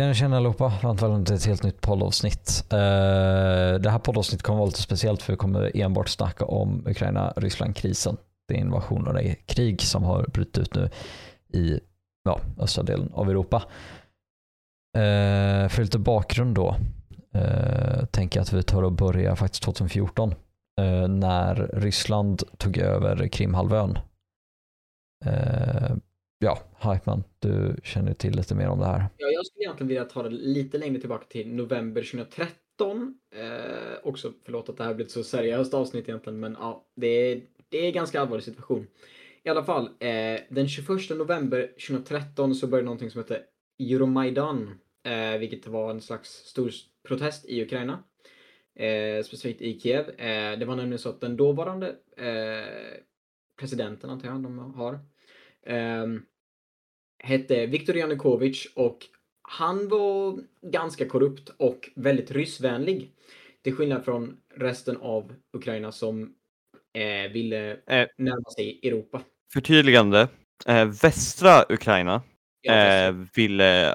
Tjena tjena allihopa, varmt välkomna till ett helt nytt poddavsnitt. Uh, det här poddavsnittet kommer vara lite speciellt för vi kommer enbart snacka om Ukraina-Ryssland-krisen. Det är invasion och det är krig som har brutit ut nu i ja, östra delen av Europa. Uh, för lite bakgrund då uh, tänker jag att vi tar och börjar faktiskt 2014 när Ryssland tog över Krimhalvön. Ja, Hypeman, du känner till lite mer om det här. Ja, jag skulle egentligen vilja ta det lite längre tillbaka till november 2013. Eh, också, förlåt att det här blir ett så seriöst avsnitt egentligen, men ja, det är, det är en ganska allvarlig situation. I alla fall, eh, den 21 november 2013 så började någonting som hette Euromaidan, eh, vilket var en slags stor protest i Ukraina. Eh, specifikt i Kiev. Eh, det var nämligen så att den dåvarande eh, presidenten, antar jag, de har, Um, hette Viktor Janukovic och han var ganska korrupt och väldigt ryssvänlig. Till skillnad från resten av Ukraina som eh, ville eh, närma sig Europa. Förtydligande. Eh, västra Ukraina eh, ville eh,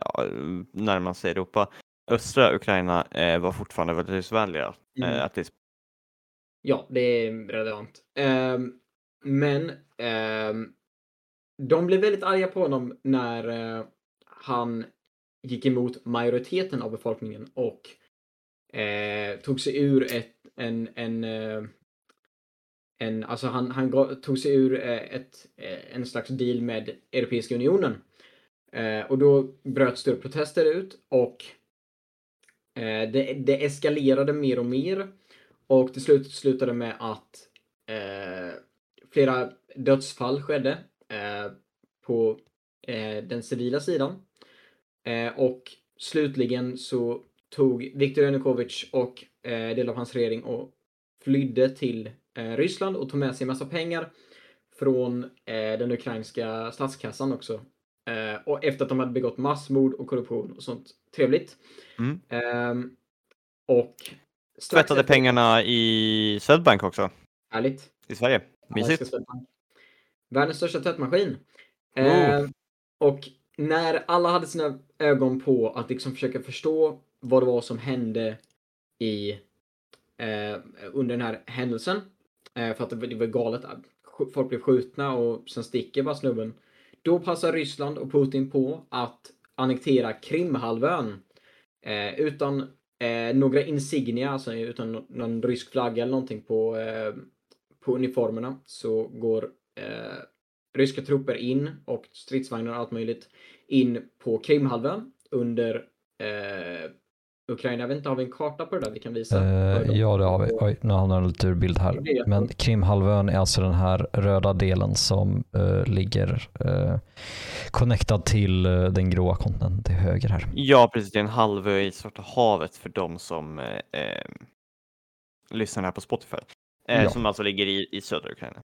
närma sig Europa. Östra Ukraina eh, var fortfarande väldigt ryssvänliga. Mm. Att Ja, det är relevant. Ehm, men ehm, de blev väldigt arga på honom när eh, han gick emot majoriteten av befolkningen och eh, tog sig ur ett, en, en, eh, en alltså han, han tog sig ur eh, ett, eh, en slags deal med Europeiska unionen. Eh, och då bröt större protester ut och eh, det, det eskalerade mer och mer och till slut slutade med att flera dödsfall skedde på eh, den civila sidan. Eh, och slutligen så tog Viktor Janukovic och eh, del av hans regering och flydde till Ryssland och tog med sig en massa pengar från den ukrainska statskassan också. och efter att de hade begått massmord och korruption och sånt trevligt. Mm. Ehm, och Tvättade efter... pengarna i Swedbank också. Härligt. I Sverige. Mysigt. Världens största tvättmaskin. Eh, och när alla hade sina ögon på att liksom försöka förstå vad det var som hände i eh, under den här händelsen. Eh, för att det, det var galet. Folk blev skjutna och sen sticker bara snubben. Då passar Ryssland och Putin på att annektera Krimhalvön. Eh, utan eh, några insignia, alltså utan någon rysk flagga eller någonting på, eh, på uniformerna så går eh, ryska trupper in och stridsvagnar och allt möjligt in på Krimhalvön under eh, Ukraina. Jag vet inte, har vi en karta på det där vi kan visa? Uh, ja, det har vi. Oj, nu hamnar en lite ur bild här. Men Krimhalvön är alltså den här röda delen som uh, ligger uh, connectad till uh, den gråa kontinenten till höger här. Ja, precis. Det är en halvö i Svarta havet för de som lyssnar här på Spotify. Ja. Som alltså ligger i, i södra Ukraina.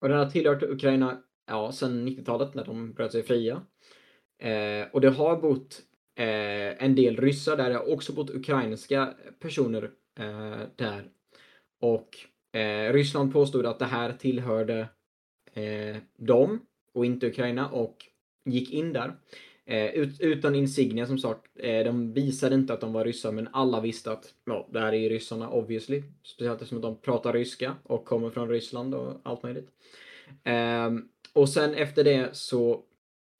Och den har tillhört Ukraina ja, sedan 90-talet när de bröt sig fria. Eh, och det har bott eh, en del ryssar där, det har också bott ukrainska personer eh, där. Och eh, Ryssland påstod att det här tillhörde eh, dem och inte Ukraina och gick in där. Eh, ut, utan insignia som sagt. Eh, de visade inte att de var ryssar men alla visste att ja, det här är ju ryssarna obviously. Speciellt eftersom de pratar ryska och kommer från Ryssland och allt möjligt. Eh, och sen efter det så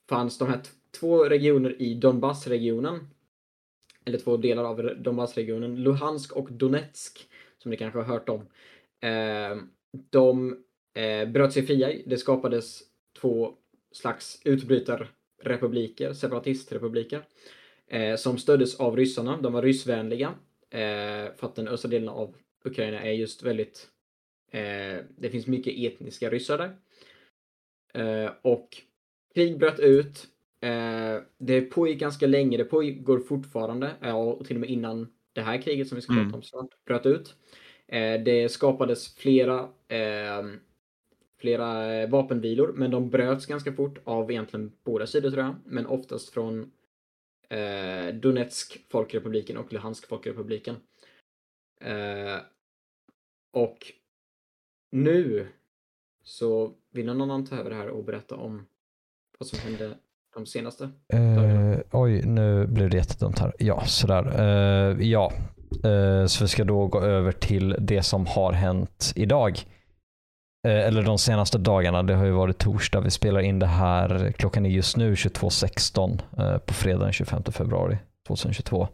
fanns de här två regioner i Donbassregionen. Eller två delar av Donbassregionen. Luhansk och Donetsk. Som ni kanske har hört om. Eh, de eh, bröt sig fria. Det skapades två slags utbrytarrepubliker, separatistrepubliker. Eh, som stöddes av ryssarna. De var ryssvänliga. Eh, för att den östra delen av Ukraina är just väldigt... Eh, det finns mycket etniska ryssar där. Eh, och krig bröt ut. Eh, det pågick ganska länge, det pågår fortfarande, ja, och till och med innan det här kriget som vi ska prata mm. om snart bröt ut. Eh, det skapades flera flera vapenvilor, men de bröts ganska fort av egentligen båda sidor tror jag, men oftast från Donetsk folkrepubliken och Luhansk folkrepubliken. Och nu så vill någon annan ta över det här och berätta om vad som hände de senaste uh, oj, nu blev det jättedumt här. Ja, sådär. Uh, ja, uh, så vi ska då gå över till det som har hänt idag. Eller de senaste dagarna. Det har ju varit torsdag. Vi spelar in det här. Klockan är just nu 22.16 på fredag den 25 februari 2022.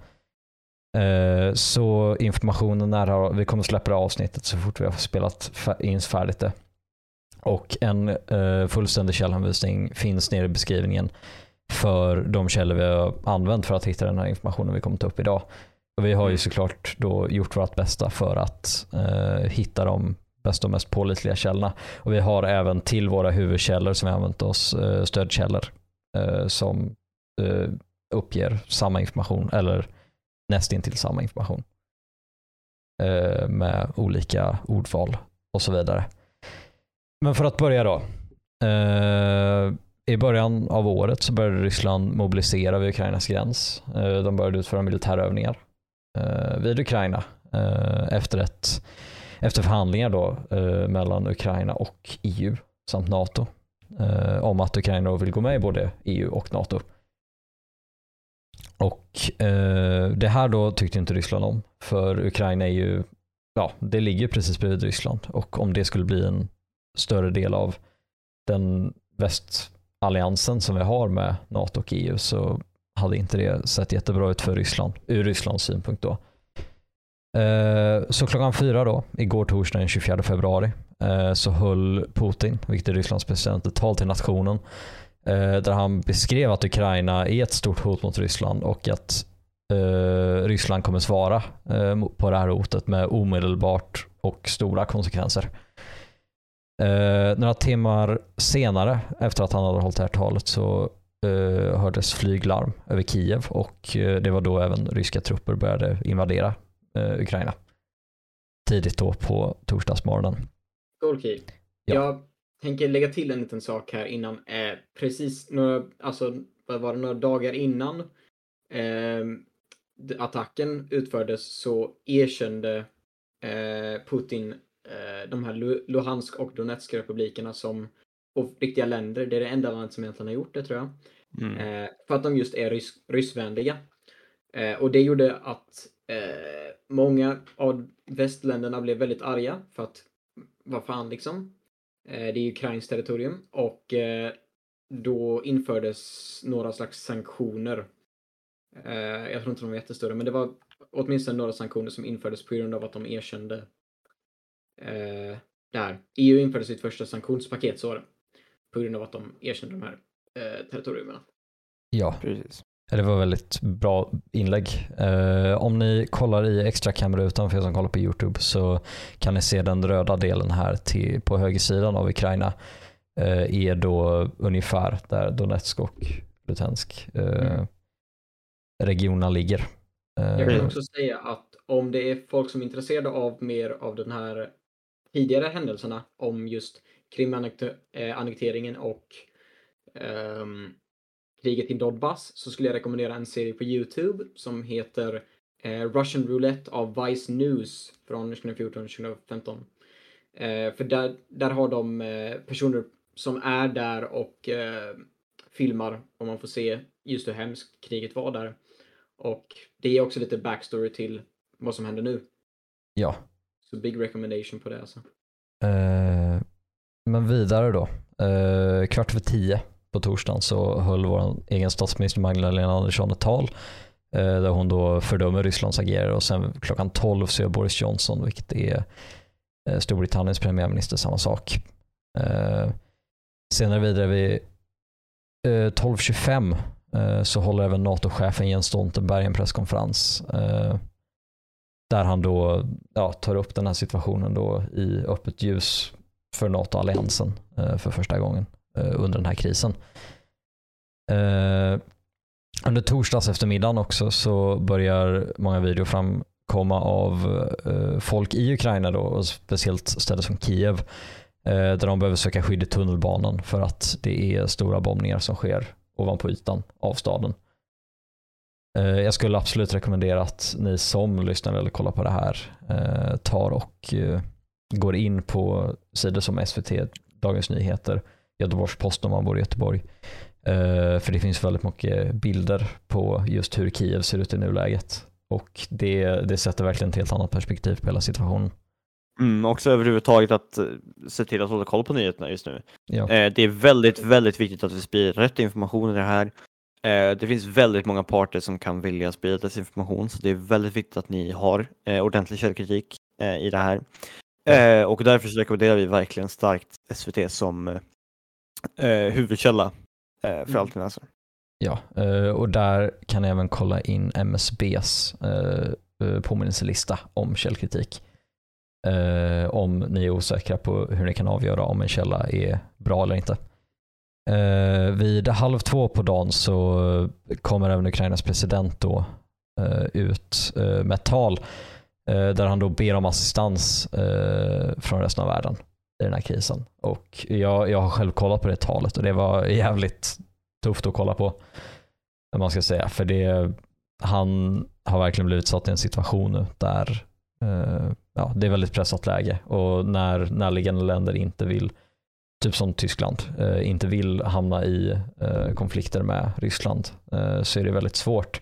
Så informationen är vi kommer släppa det avsnittet så fort vi har spelat in färdigt det. Och en fullständig källhänvisning finns nere i beskrivningen för de källor vi har använt för att hitta den här informationen vi kommer ta upp idag. Och vi har ju mm. såklart då gjort vårt bästa för att eh, hitta de bästa och mest pålitliga källorna. Och vi har även till våra huvudkällor som vi använt oss eh, stödkällor eh, som eh, uppger samma information eller nästintill samma information eh, med olika ordval och så vidare. Men för att börja då. Eh, i början av året så började Ryssland mobilisera vid Ukrainas gräns. Eh, de började utföra militärövningar eh, vid Ukraina eh, efter, ett, efter förhandlingar då eh, mellan Ukraina och EU samt NATO eh, om att Ukraina vill gå med i både EU och NATO. Och eh, det här då tyckte inte Ryssland om för Ukraina är ju, ja det ligger precis bredvid Ryssland och om det skulle bli en större del av den västalliansen som vi har med NATO och EU så hade inte det sett jättebra ut för Ryssland, ur Rysslands synpunkt då. Eh, så klockan fyra då, igår torsdag den 24 februari, eh, så höll Putin, vilket är Rysslands president, ett tal till nationen eh, där han beskrev att Ukraina är ett stort hot mot Ryssland och att Ryssland kommer svara på det här hotet med omedelbart och stora konsekvenser. Eh, några timmar senare, efter att han hade hållit det här talet, så eh, hördes flyglarm över Kiev och eh, det var då även ryska trupper började invadera eh, Ukraina. Tidigt då på torsdagsmorgonen. Okej. Ja. Jag tänker lägga till en liten sak här innan. Eh, precis några, alltså, vad var det, några dagar innan eh, attacken utfördes så erkände eh, Putin de här Luhansk och Donetsk-republikerna som riktiga länder. Det är det enda landet som egentligen har gjort det tror jag. Mm. Eh, för att de just är rys ryssvänliga. Eh, och det gjorde att eh, många av västländerna blev väldigt arga för att vad fan liksom. Eh, det är Ukrains territorium och eh, då infördes några slags sanktioner. jag tror inte de var jättestora, men det var åtminstone några sanktioner som infördes på grund av att de erkände eh, där EU införde sitt första sanktionspaket så var det. På grund av att de erkände de här eh, territorierna. Ja, precis. Det var väldigt bra inlägg. Eh, om ni kollar i extra kamerarutan för er som kollar på YouTube så kan ni se den röda delen här till, på högersidan av Ukraina eh, är då ungefär där Donetsk och Lutensk eh, mm. regionerna ligger. Jag kan eh, också säga att om det är folk som är intresserade av mer av den här tidigare händelserna om just Krimannekteringen eh, och um, kriget i Donbass så skulle jag rekommendera en serie på Youtube som heter uh, Russian Roulette av Vice News från 2014-2015. Uh, eh, för där, där har de uh, personer som är där och filmar och man får se just hur hemskt kriget var där. Och det är också lite backstory till vad som händer nu. Ja, så big recommendation på det alltså. Uh, men vidare då. Uh, kvart över tio på torsdagen så höll vår egen statsminister Magdalena Andersson ett tal uh, där hon då fördömer Rysslands agerande och sen klockan 12 så gör Boris Johnson, vilket är Storbritanniens premiärminister, samma sak. senare vidare vid 12.25 så håller även NATO-chefen Jens Stoltenberg en presskonferens där han då ja, tar upp den här situationen då i öppet ljus för NATO-alliansen eh, för första gången eh, under den här krisen. Eh, under torsdags eftermiddagen också så börjar många videor framkomma av eh, folk i Ukraina då, och speciellt städer som Kiev eh, där de behöver söka skydd i tunnelbanan för att det är stora bombningar som sker ovanpå ytan av staden. Eh, jag skulle absolut rekommendera att ni som lyssnar eller kollar på det här eh, tar och eh, går in på sidor som SVT, Dagens Nyheter, Göteborgs-Posten om man bor i Göteborg, för det finns väldigt mycket bilder på just hur Kiev ser ut i nuläget. Och det, det sätter verkligen ett helt annat perspektiv på hela situationen. Mm, också överhuvudtaget att se till att hålla koll på nyheterna just nu. Ja. Det är väldigt, väldigt viktigt att vi sprider rätt information i det här. Eh, det finns väldigt många parter som kan vilja sprida desinformation så det är väldigt viktigt att ni har eh, ordentlig källkritik eh, i det här. Eh, och därför rekommenderar vi verkligen starkt SVT som huvudkälla för Mm. allt ni läser. Ja, och där kan ni även kolla in MSBs påminnelselista om källkritik. Om ni är osäkra på hur ni kan avgöra om en källa är bra eller inte. Eh, Vid halv två på dagen så kommer även Ukrainas president då eh, ut eh, med ett tal eh, där han då ber om assistans eh, från resten av världen i den här krisen. Och jag, jag har själv kollat på det talet och det var jävligt tufft att kolla på. Om man ska säga. För det, han har verkligen blivit satt i en situation nu där eh, ja, det är väldigt pressat läge och när närliggande länder inte vill, typ som Tyskland, eh, inte vill hamna i eh, konflikter med Ryssland eh, så är det väldigt svårt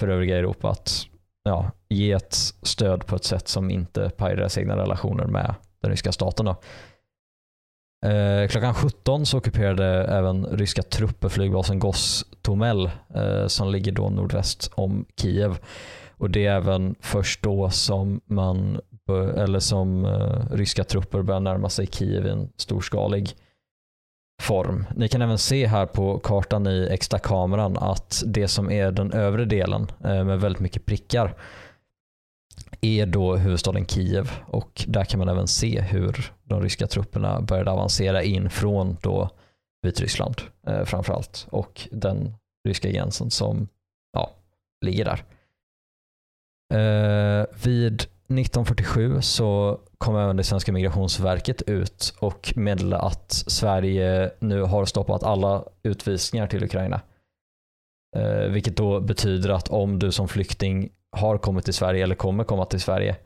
för övriga Europa att ja, ge ett stöd på ett sätt som inte pajar deras egna relationer med den ryska staten. Då. Eh, klockan 17 så ockuperade även ryska trupper flygbasen Gostomel eh, som ligger då nordväst om Kiev. Och det är även först då som man Eh, eller som eh, ryska trupper börjar närma sig Kiev i en storskalig form. Ni kan även se här på kartan i extra kameran att det som är den övre delen eh, med väldigt mycket prickar är då huvudstaden Kiev och där kan man även se hur de ryska trupperna började avancera in från då Vitryssland eh, framförallt och den ryska gränsen som ja, ligger där. Eh, vid 1947 så kom även det svenska migrationsverket ut och meddelade att Sverige nu har stoppat alla utvisningar till Ukraina. Eh, vilket då betyder att om du som flykting har kommit till Sverige eller kommer komma till Sverige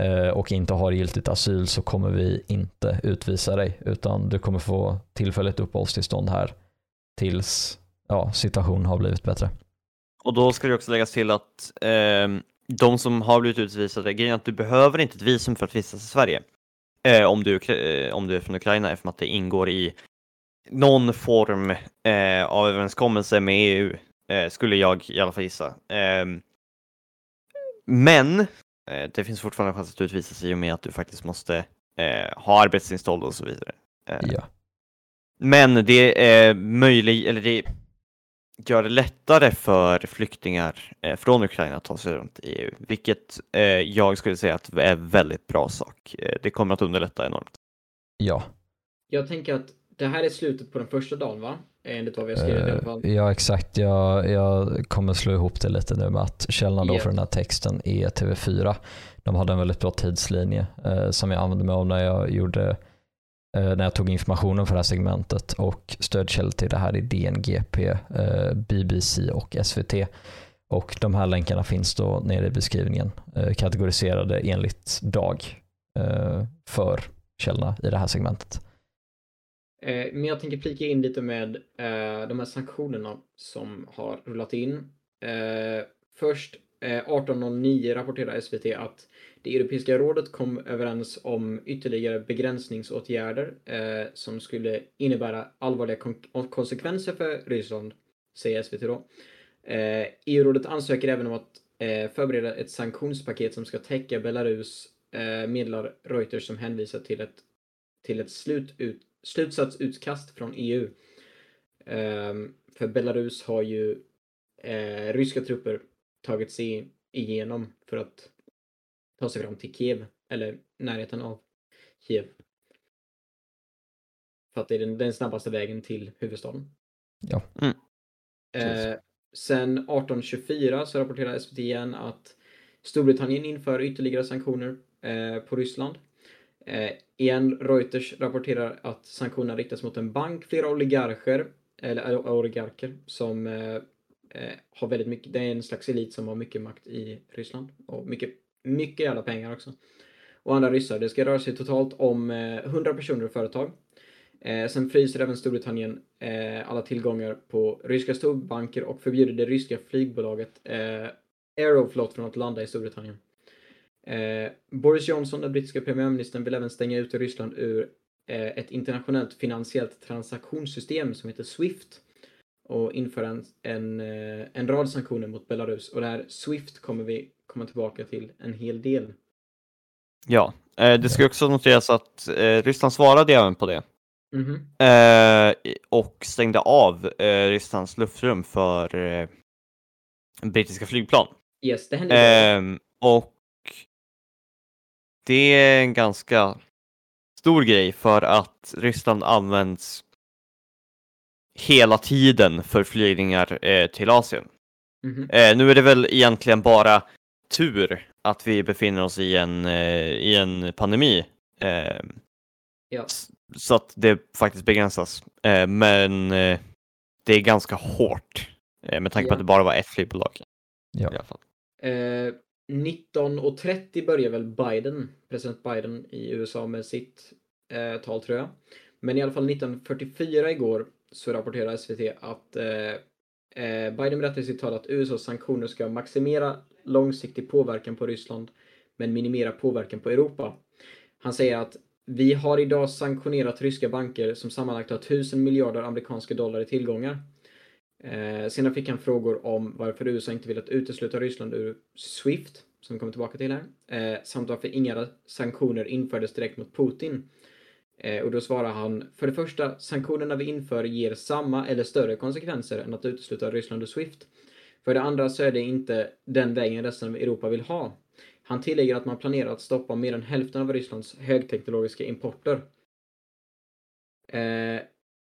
eh, och inte har giltigt asyl så kommer vi inte utvisa dig utan du kommer få tillfälligt uppehållstillstånd här tills ja, situationen har blivit bättre. Och då ska det också läggas till att eh, de som har blivit utvisade, grejen är att du behöver inte ett visum för att vistas i Sverige. Eh, om, du, eh, om du är från Ukraina eftersom att det ingår i någon form eh, av överenskommelse med EU, eh, skulle jag i alla fall gissa. Ehm, men eh, det finns fortfarande chans att utvisas i och med att du faktiskt måste eh, ha arbetstillstånd och så vidare. Ja. Men det är möjligt, eller det gör det lättare för flyktingar eh, från Ukraina att ta sig runt i EU, vilket eh, jag skulle säga att är en väldigt bra sak. Eh, det kommer att underlätta enormt. Ja, Jag tänker att det här är slutet på den första dagen va? Enligt vad vi har skrivit i alla fall. Ja exakt. Jag, jag kommer slå ihop det lite nu med att källan då Yes. för den här texten är TV4. De hade en väldigt bra tidslinje eh, som jag använde mig av när jag gjorde eh, Eh, när jag tog informationen för det här segmentet och stödkällor till det här är DNGP, eh, BBC och SVT. Och de här länkarna finns då nere i beskrivningen eh, kategoriserade enligt dag för källorna i det här segmentet. Men jag tänker flika in lite med de här sanktionerna som har rullat in. Först 18.09 rapporterar SVT att det Europeiska rådet kom överens om ytterligare begränsningsåtgärder eh, som skulle innebära allvarliga kon- konsekvenser för Ryssland, säger SVT då. Eh, EU-rådet ansöker även om att eh, förbereda ett sanktionspaket som ska täcka Belarus, eh, meddelar Reuters som hänvisar till ett, till ett slut slutsatsutkast från EU. Ehm, för Belarus har ju eh, ryska trupper tagit sig igenom för att ta sig fram till Kiev, eller närheten av Kiev. För att det är den, den snabbaste vägen till huvudstaden. Ja. Mm. Eh, sen 1824 så rapporterar SVT igen att Storbritannien inför ytterligare sanktioner eh, på Ryssland. Eh, igen, Reuters rapporterar att sanktionerna riktas mot en bank, flera oligarker, eller oligarker, som eh, eh, har väldigt mycket, det är en slags elit som har mycket makt i Ryssland. Och mycket, mycket jävla pengar också. Och andra ryssar. Det ska röra sig totalt om eh, 100 personer och företag. Eh, sen fryser även Storbritannien eh, alla tillgångar på ryska storbanker och förbjuder det ryska flygbolaget eh, Aeroflot från att landa i Storbritannien. Eh, Boris Johnson, den brittiska premiärministern, vill även stänga ute Ryssland ur eh, ett internationellt finansiellt transaktionssystem som heter Swift och införa en, en, eh, en rad sanktioner mot Belarus. Och det här Swift kommer vi komma tillbaka till en hel del. Ja, eh, det ska också noteras att eh, Ryssland svarade även på det Mhm. eh, och stängde av Rysslands luftrum för brittiska flygplan. Yes, det händer ju. Ehm, och det är en ganska stor grej för att Ryssland används hela tiden för flygningar till Asien. Mhm. Eh, nu är det väl egentligen bara tur att vi befinner oss i en, eh, i en pandemi. Eh, Ja. Så att det faktiskt begränsas. Eh, men eh, det är ganska hårt eh, med tanke på Ja. att det bara var ett flygbolag. Ja. I alla fall. Eh, 19.30 börjar väl Biden, president Biden i USA med sitt eh, tal tror jag. Men i alla fall 1944 igår så rapporterar SVT att eh, Biden berättade i sitt tal att USAs sanktioner ska maximera långsiktig påverkan på Ryssland men minimera påverkan på Europa. Han säger att vi har idag sanktionerat ryska banker som sammanlagt har 1000 miljarder amerikanska dollar i tillgångar. Eh, senare fick han frågor om varför USA inte velat utesluta Ryssland ur Swift, som vi kommer tillbaka till här, eh, samt varför inga sanktioner infördes direkt mot Putin. Eh, och då svarar han, för det första, sanktionerna vi inför ger samma eller större konsekvenser än att utesluta Ryssland ur Swift. För det andra så är det inte den vägen resten av Europa vill ha. Han tillägger att man planerar att stoppa mer än hälften av Rysslands högteknologiska importer. Eh,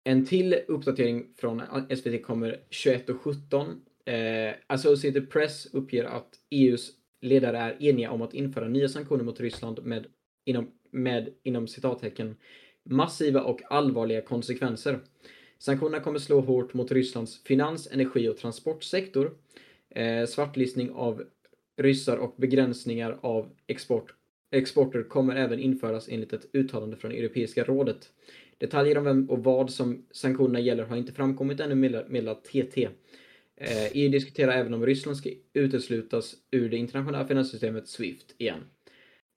en till uppdatering från SVT kommer 21.17. Eh, Associated Press uppger att EUs ledare är eniga om att införa nya sanktioner mot Ryssland med, inom, med inom citattecken, massiva och allvarliga konsekvenser. Sanktionerna kommer slå hårt mot Rysslands finans-, energi och transportsektor. Eh, svartlistning av ryssar och begränsningar av export, exporter kommer även införas enligt ett uttalande från Europeiska rådet. Detaljer om vem och vad som sanktionerna gäller har inte framkommit ännu, meddelar- TT. Eh, EU diskuterar även om Ryssland ska uteslutas ur det internationella finanssystemet Swift igen.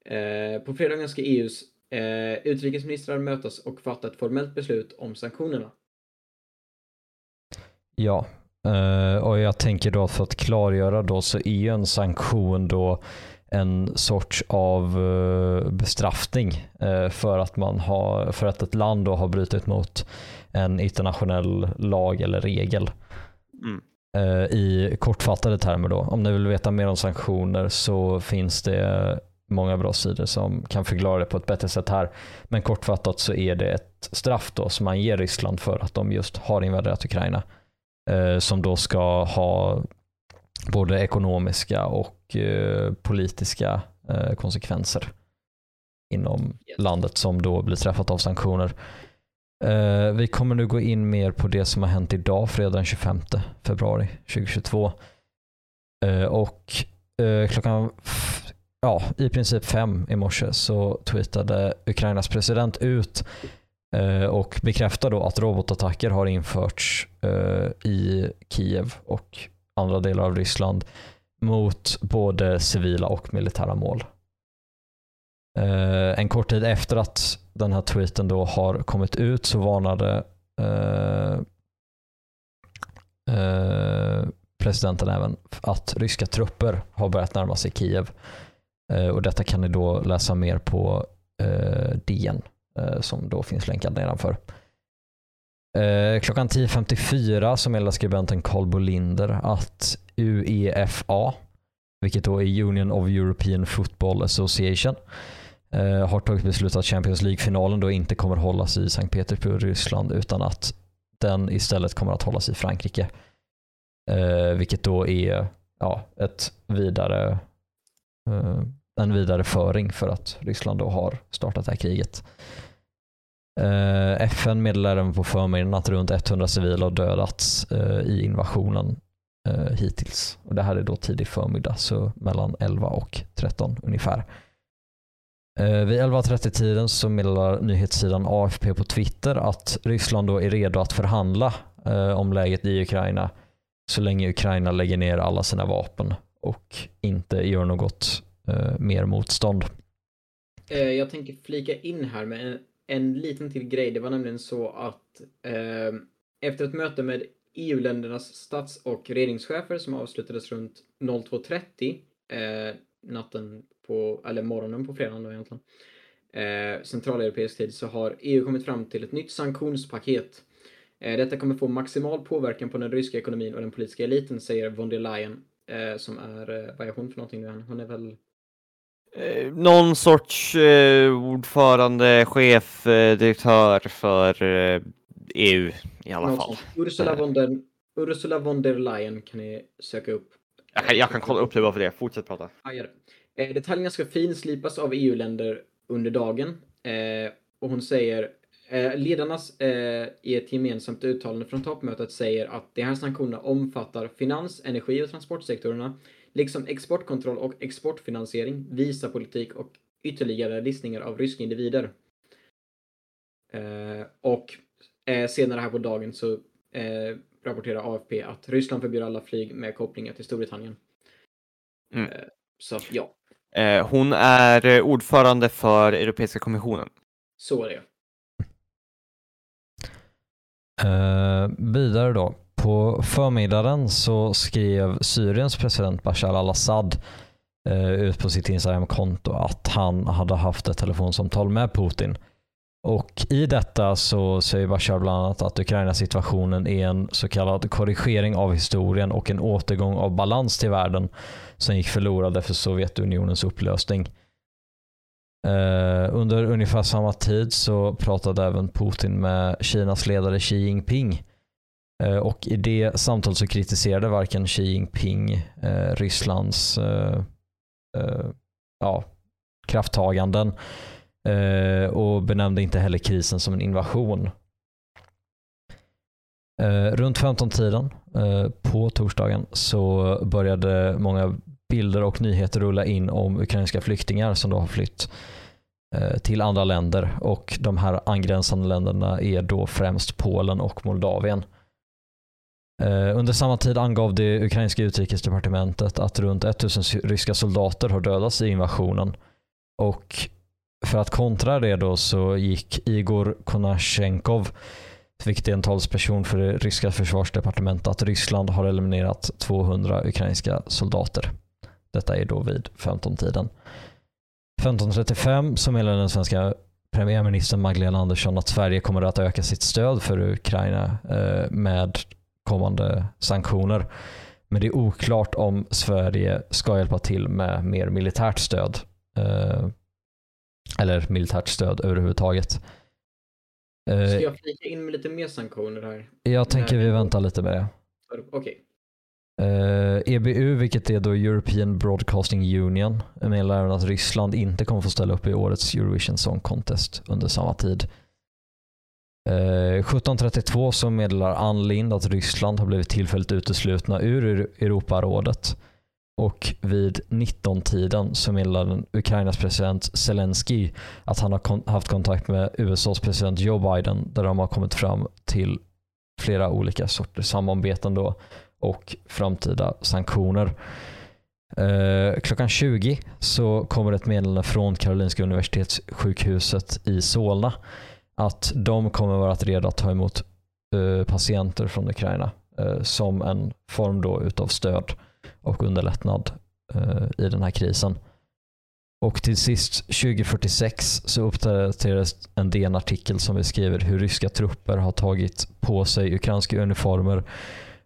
Eh, på fredagen ska EUs eh, utrikesministrar mötas och fatta ett formellt beslut om sanktionerna. Ja, eh, och jag tänker då för att klargöra då så är ju en sanktion då en sorts av eh, bestraffning eh, för att man har, för att ett land då har brutit mot en internationell lag eller regel. Mm. I kortfattade termer då. Om ni vill veta mer om sanktioner så finns det många bra sidor som kan förklara det på ett bättre sätt här. Men kortfattat så är det ett straff då som man ger Ryssland för att de just har invaderat Ukraina. Eh, som då ska ha både ekonomiska och eh, politiska eh, konsekvenser inom landet som då blir träffat av sanktioner. Vi kommer nu gå in mer på det som har hänt idag, fredag den 25 februari 2022. Eh, och klockan ja, i princip fem i morse så tweetade Ukrainas president ut Eh, och bekräftar då att robotattacker har införts eh, i Kiev och andra delar av Ryssland mot både civila och militära mål. Eh, en kort tid efter att den här tweeten då har kommit ut så varnade presidenten även att ryska trupper har börjat närma sig Kiev. Och detta kan ni då läsa mer på DN Eh, som då finns länkad nedanför. Eh, klockan 10.54 så meddelar skribenten Carl Bolinder att UEFA, vilket då är Union of European Football Association, eh, har tagit beslut att Champions League-finalen då inte kommer hållas i Sankt Petersburg, Ryssland, utan att den istället kommer att hållas i Frankrike. Vilket då är ja, ett vidare, en vidare föring för att Ryssland då har startat det här kriget. Eh, FN meddelar även på förmiddagen att runt 100 civila har dödats eh, i invasionen eh, hittills. Och det här är då tidig förmiddag, så mellan 11 och 13 ungefär. Eh, vid 11.30-tiden så meddelar nyhetssidan AFP på Twitter att Ryssland då är redo att förhandla eh, om läget i Ukraina så länge Ukraina lägger ner alla sina vapen och inte gör något eh, mer motstånd. Eh, jag tänker flika in här med en, liten till grej. Det var nämligen så att eh, efter ett möte med EU-ländernas stats och regeringschefer som avslutades runt 02.30 eh, natten på, eller morgonen på fredagen då egentligen, eh, centraleuropeisk tid, så har EU kommit fram till ett nytt sanktionspaket. Eh, detta kommer få maximal påverkan på den ryska ekonomin och den politiska eliten, säger von der Leyen, eh, som är, eh, vad är hon för någonting nu än? Hon är väl Eh, någon sorts eh, ordförande, chef, eh, direktör för eh, EU i alla någon fall. Ursula von, der, Ursula von der Leyen kan ni söka upp. Jag kan, jag kan kolla upp det bara för det. Fortsätt prata. Ja, gör det. Eh, detaljerna ska finslipas av EU-länder under dagen. Eh, och hon säger, eh, ledarnas eh, i ett gemensamt uttalande från toppmötet säger att de här sanktionerna omfattar finans, energi och transportsektorerna, liksom exportkontroll och exportfinansiering, visapolitik och ytterligare listningar av ryska individer. Eh, och eh, senare här på dagen så eh, rapporterar AFP att Ryssland förbjuder alla flyg med kopplingar till Storbritannien. Mm. Eh, så ja, Eh, hon är eh, ordförande för Europeiska kommissionen. så är det. Eh, vidare då. På förmiddagen så skrev Syriens president Bashar al-Assad eh, ut på sitt Instagram-konto att han hade haft ett telefonsamtal med Putin. Och i detta så säger Bashar bland annat att Ukraina-situationen är en så kallad korrigering av historien och en återgång av balans till världen som gick förlorade för Sovjetunionens upplösning. Eh, under ungefär samma tid så pratade även Putin med Kinas ledare Xi Jinping. Eh, och i det samtalet så kritiserade varken Xi Jinping eh, Rysslands eh, eh, ja, krafttaganden eh, och benämnde inte heller krisen som en invasion. Eh, runt 15-tiden eh, på torsdagen så började många bilder och nyheter rulla in om ukrainska flyktingar som då har flytt eh, till andra länder och de här angränsande länderna är då främst Polen och Moldavien. Eh, under samma tid angav det ukrainska utrikesdepartementet att runt 1000 ryska soldater har dödats i invasionen. Och för att kontra det då så gick Igor Konashenkov, vilket är en talsperson för det ryska försvarsdepartementet, att Ryssland har eliminerat 200 ukrainska soldater. Detta är då vid 15-tiden. 15.35 så meddelade den svenska premiärministern Magdalena Andersson att Sverige kommer att öka sitt stöd för Ukraina eh, med kommande sanktioner. Men det är oklart om Sverige ska hjälpa till med mer militärt stöd. Eh, eller militärt stöd överhuvudtaget. Ska Eh, jag flika in med lite mer sanktioner här? jag tänker vi väntar lite med det. Okej. Eh, EBU, vilket är då European Broadcasting Union, meddelar även att Ryssland inte kommer få ställa upp i årets Eurovision Song Contest under samma tid. Eh, 17.32 så meddelar Ann Lind att Ryssland har blivit tillfälligt uteslutna ur Europarådet. Och vid 19-tiden så meddelar Ukrainas president Zelensky att han har haft kontakt med USAs president Joe Biden där de har kommit fram till flera olika sorters samarbeten då och framtida sanktioner. Eh, klockan 20 så kommer ett meddelande från Karolinska Universitetssjukhuset i Solna att de kommer vara redo att ta emot eh, patienter från Ukraina eh, som en form då utav stöd och underlättnad eh, i den här krisen. Och till sist 2046 så uppdaterades en DN-artikel som beskriver hur ryska trupper har tagit på sig ukrainska uniformer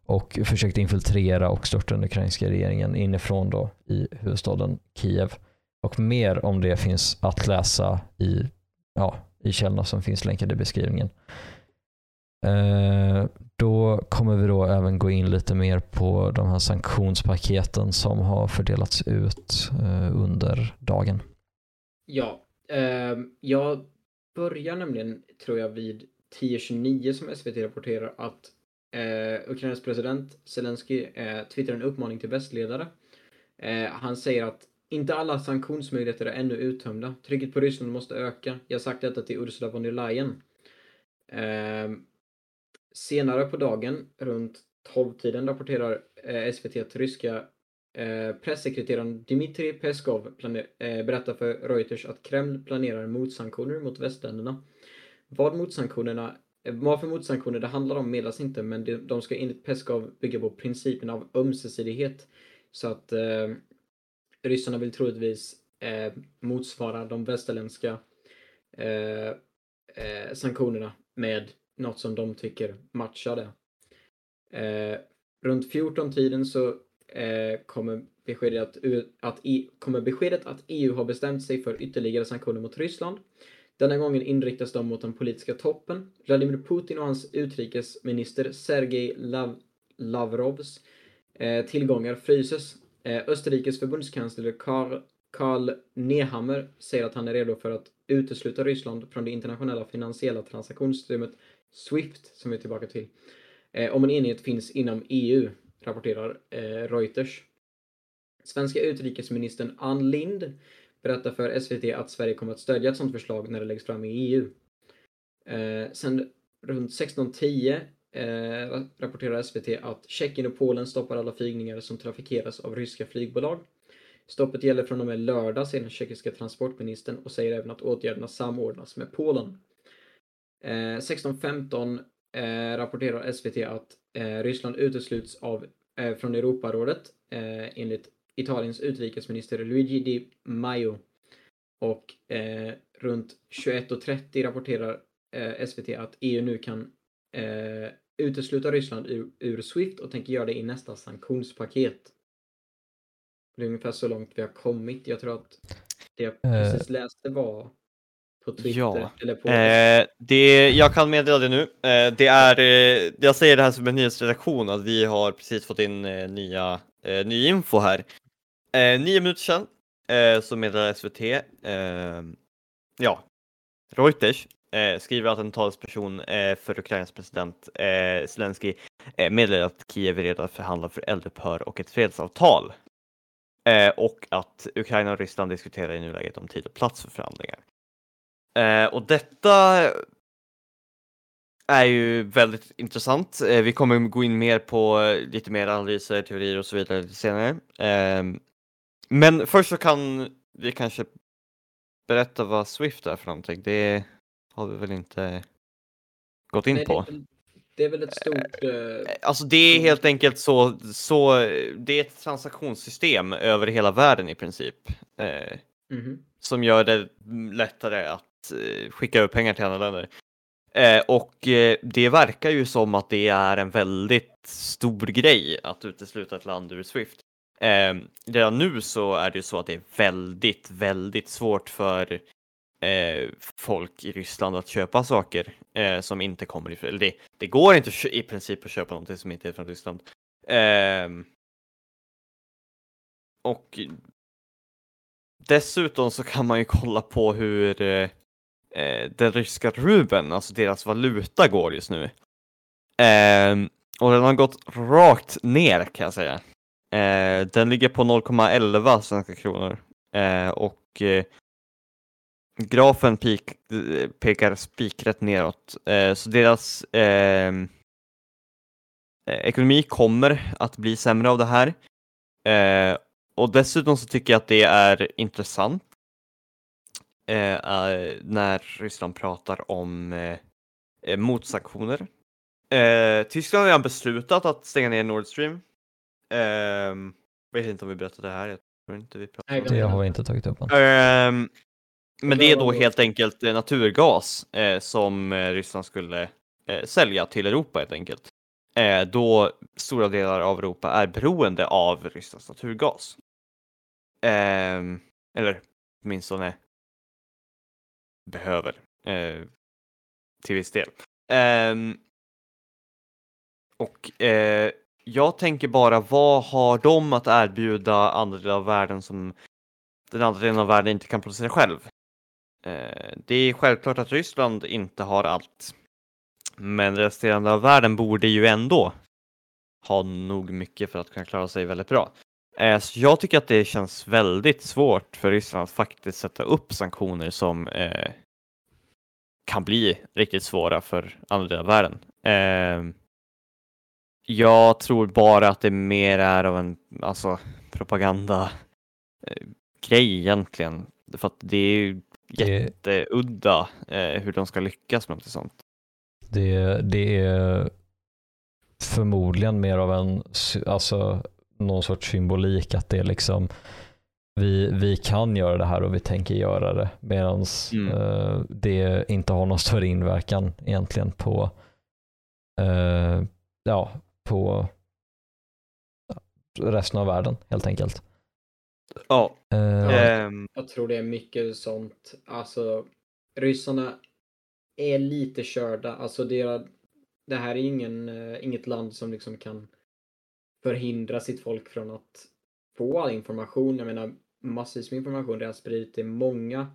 och försökt infiltrera och störta den ukrainska regeringen inifrån då i huvudstaden Kiev. Och mer om det finns att läsa i, ja, i källorna som finns länkade i beskrivningen. Eh, då kommer vi då även gå in lite mer på de här sanktionspaketen som har fördelats ut eh, under dagen. Ja. Eh, jag börjar nämligen, tror jag, vid 10.29 som SVT rapporterar att eh, Ukrainas president Zelensky eh, twittrar en uppmaning till västledare. Eh, han säger att inte alla sanktionsmöjligheter är ännu uttömda. Trycket på Ryssland måste öka. Jag har sagt detta till Ursula von der Leyen. Eh, senare på dagen, runt 12-tiden, rapporterar eh, SVT att ryska eh, pressekreteraren Dmitrij Peskov planer, eh, berättar för Reuters att Kreml planerar motsanktioner mot västländerna. Vad motsanktionerna eh, vad för motsanktioner det handlar om meddelas inte, men de, de ska enligt Peskov bygga på principen av ömsesidighet. Så att eh, ryssarna vill troligtvis eh, motsvara de västerländska eh, eh, sanktionerna med något som de tycker matchar det. Eh, runt 14-tiden så eh, kommer, beskedet att, att, e, kommer beskedet att EU har bestämt sig för ytterligare sanktioner mot Ryssland. Denna gången inriktas de mot den politiska toppen. Vladimir Putin och hans utrikesminister Sergej Lav Lavrovs eh, tillgångar fryses. Eh, Österrikes förbundskansler Karl, Karl Nehammer säger att han är redo för att utesluta Ryssland från det internationella finansiella transaktionssystemet Swift, som vi är tillbaka till, eh, om en enighet finns inom EU, rapporterar eh, Reuters. Svenska utrikesministern Ann Lind berättar för SVT att Sverige kommer att stödja ett sådant förslag när det läggs fram i EU. Eh, sen runt 16.10 eh, rapporterar SVT att Tjeckien och Polen stoppar alla flygningar som trafikeras av ryska flygbolag. Stoppet gäller från och med lördag, säger den tjeckiska transportministern och säger även att åtgärderna samordnas med Polen. Eh, 16.15 eh, rapporterar SVT att eh, Ryssland utesluts av, eh, från Europarådet eh, enligt Italiens utrikesminister Luigi Di Maio. Och eh, runt 21.30 rapporterar eh, SVT att EU nu kan eh, utesluta Ryssland ur, ur, Swift och tänker göra det i nästa sanktionspaket. Det är ungefär så långt vi har kommit. Jag tror att det jag eh. precis läste var på Twitter. Ja. Eller på... Eh, det, jag kan meddela det nu. Eh, det är, eh, jag säger det här som en nyhetsredaktion att vi har precis fått in eh, nya, eh, ny info här. Nio minuter sedan så meddelar SVT, ja, Reuters eh, skriver att en talesperson eh, för Ukrainas president eh, Zelensky eh, meddelar att Kiev är redo att förhandla för eldupphör och ett fredsavtal. Eh, och att Ukraina och Ryssland diskuterar i nuläget om tid och plats för förhandlingar. Eh, och detta är ju väldigt intressant. Eh, vi kommer gå in mer på eh, lite mer analyser, teorier och så vidare lite senare. Ehm, men först så kan vi kanske berätta vad Swift är för någonting. Det har vi väl inte gått in Nej, på. Det det är väl ett stort... Uh... Alltså det är helt enkelt så, så, det är ett transaktionssystem över hela världen i princip. Eh, mm -hmm. Som gör det lättare att eh, skicka över pengar till andra länder. Eh, och eh, det verkar ju som att det är en väldigt stor grej att utesluta ett land ur Swift. Eh, redan nu så är det ju så att det är väldigt, väldigt svårt för eh, folk i Ryssland att köpa saker eh, som inte kommer ifrån, eller det, det går inte i princip att köpa någonting som inte är från Ryssland. Eh, och dessutom så kan man ju kolla på hur eh, eh den ryska rubeln, alltså deras valuta går just nu. Ehm, och den har gått rakt ner kan jag säga. Eh, den ligger på 0,11 svenska kronor eh, och eh, grafen pik, pekar spikrätt neråt. Eh, så deras ehm, eh, ekonomi kommer att bli sämre av det här. Eh, och dessutom så tycker jag att det är intressant när Ryssland pratar om motsanktioner. Tyskland har redan beslutat att stänga ner Nord Stream Um, vet inte om vi berättade det här. Jag tror inte vi pratade om det. Det har vi inte tagit upp Um, men det är då helt enkelt eh, naturgas eh, som eh, Ryssland skulle eh, sälja till Europa helt enkelt. Eh, då stora delar av Europa är beroende av Rysslands naturgas. Eh, eller åtminstone behöver eh, till viss del. Ehm, och jag tänker bara, vad har de att erbjuda andra delar av världen som den andra delen av världen inte kan producera själv? Eh, det är självklart att Ryssland inte har allt. Men resterande av världen borde ju ändå ha nog mycket för att kunna klara sig väldigt bra. Eh, så jag tycker att det känns väldigt svårt för Ryssland att faktiskt sätta upp sanktioner som eh, kan bli riktigt svåra för andra delar av världen. Eh, jag tror bara att det mer är av en alltså, propaganda eh, grej egentligen. För att det är ju jätteudda eh, hur de ska lyckas med något sånt. Det, det är förmodligen mer av en, alltså någon sorts symbolik att det är liksom vi, vi kan göra det här och vi tänker göra det medan Mm. eh, det inte har någon större inverkan egentligen på eh, ja, på resten av världen helt enkelt. Ja, Eh, ehm, Jag tror det är mycket sånt. Alltså, ryssarna är lite körda. Alltså, det, det här är ingen, eh, inget land som liksom kan förhindra sitt folk från att få all information. Jag menar, massvis med information det har spridit till många.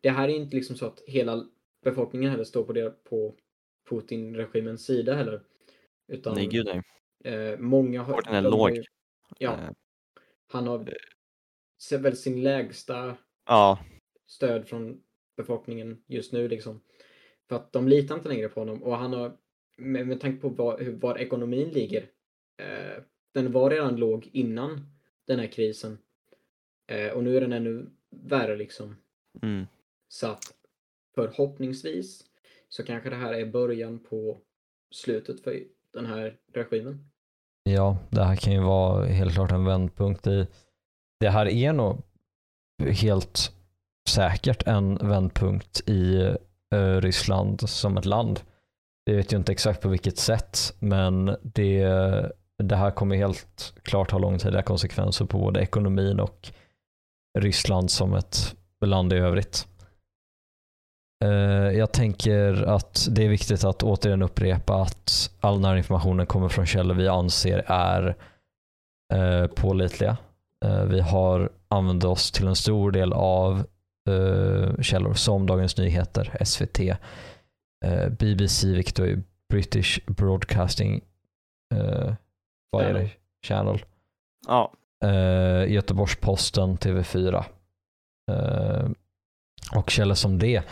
Det här är inte liksom så att hela befolkningen heller står på, det, på Putin-regimens sida heller. Utan nej gud nej. eh, många har... Putin är låg. ju- Ja, Eh, han har ser väl sin lägsta ja, stöd från befolkningen just nu liksom. För att de litar inte längre på honom och han har med, med tanke på var, var ekonomin ligger. Eh, den var redan låg innan den här krisen. Eh, och nu är den ännu värre liksom. mm. Så att förhoppningsvis så kanske det här är början på slutet för den här regimen. Ja, det här kan ju vara helt klart en vändpunkt i... Det här är nog helt säkert en vändpunkt i eh, Ryssland som ett land. Jag vet ju inte exakt på vilket sätt, men det, det här kommer helt klart ha långtida konsekvenser på både ekonomin och Ryssland som ett land i övrigt. Eh, jag tänker att det är viktigt att återigen upprepa att all den här informationen kommer från källor vi anser är eh, pålitliga. Eh, Vi har använt oss till en stor del av eh, källor som Dagens Nyheter, SVT, eh, BBC, vilket är British Broadcasting vad är det? Channel. ja, Göteborgs-Posten, TV4 eh, och källor som det.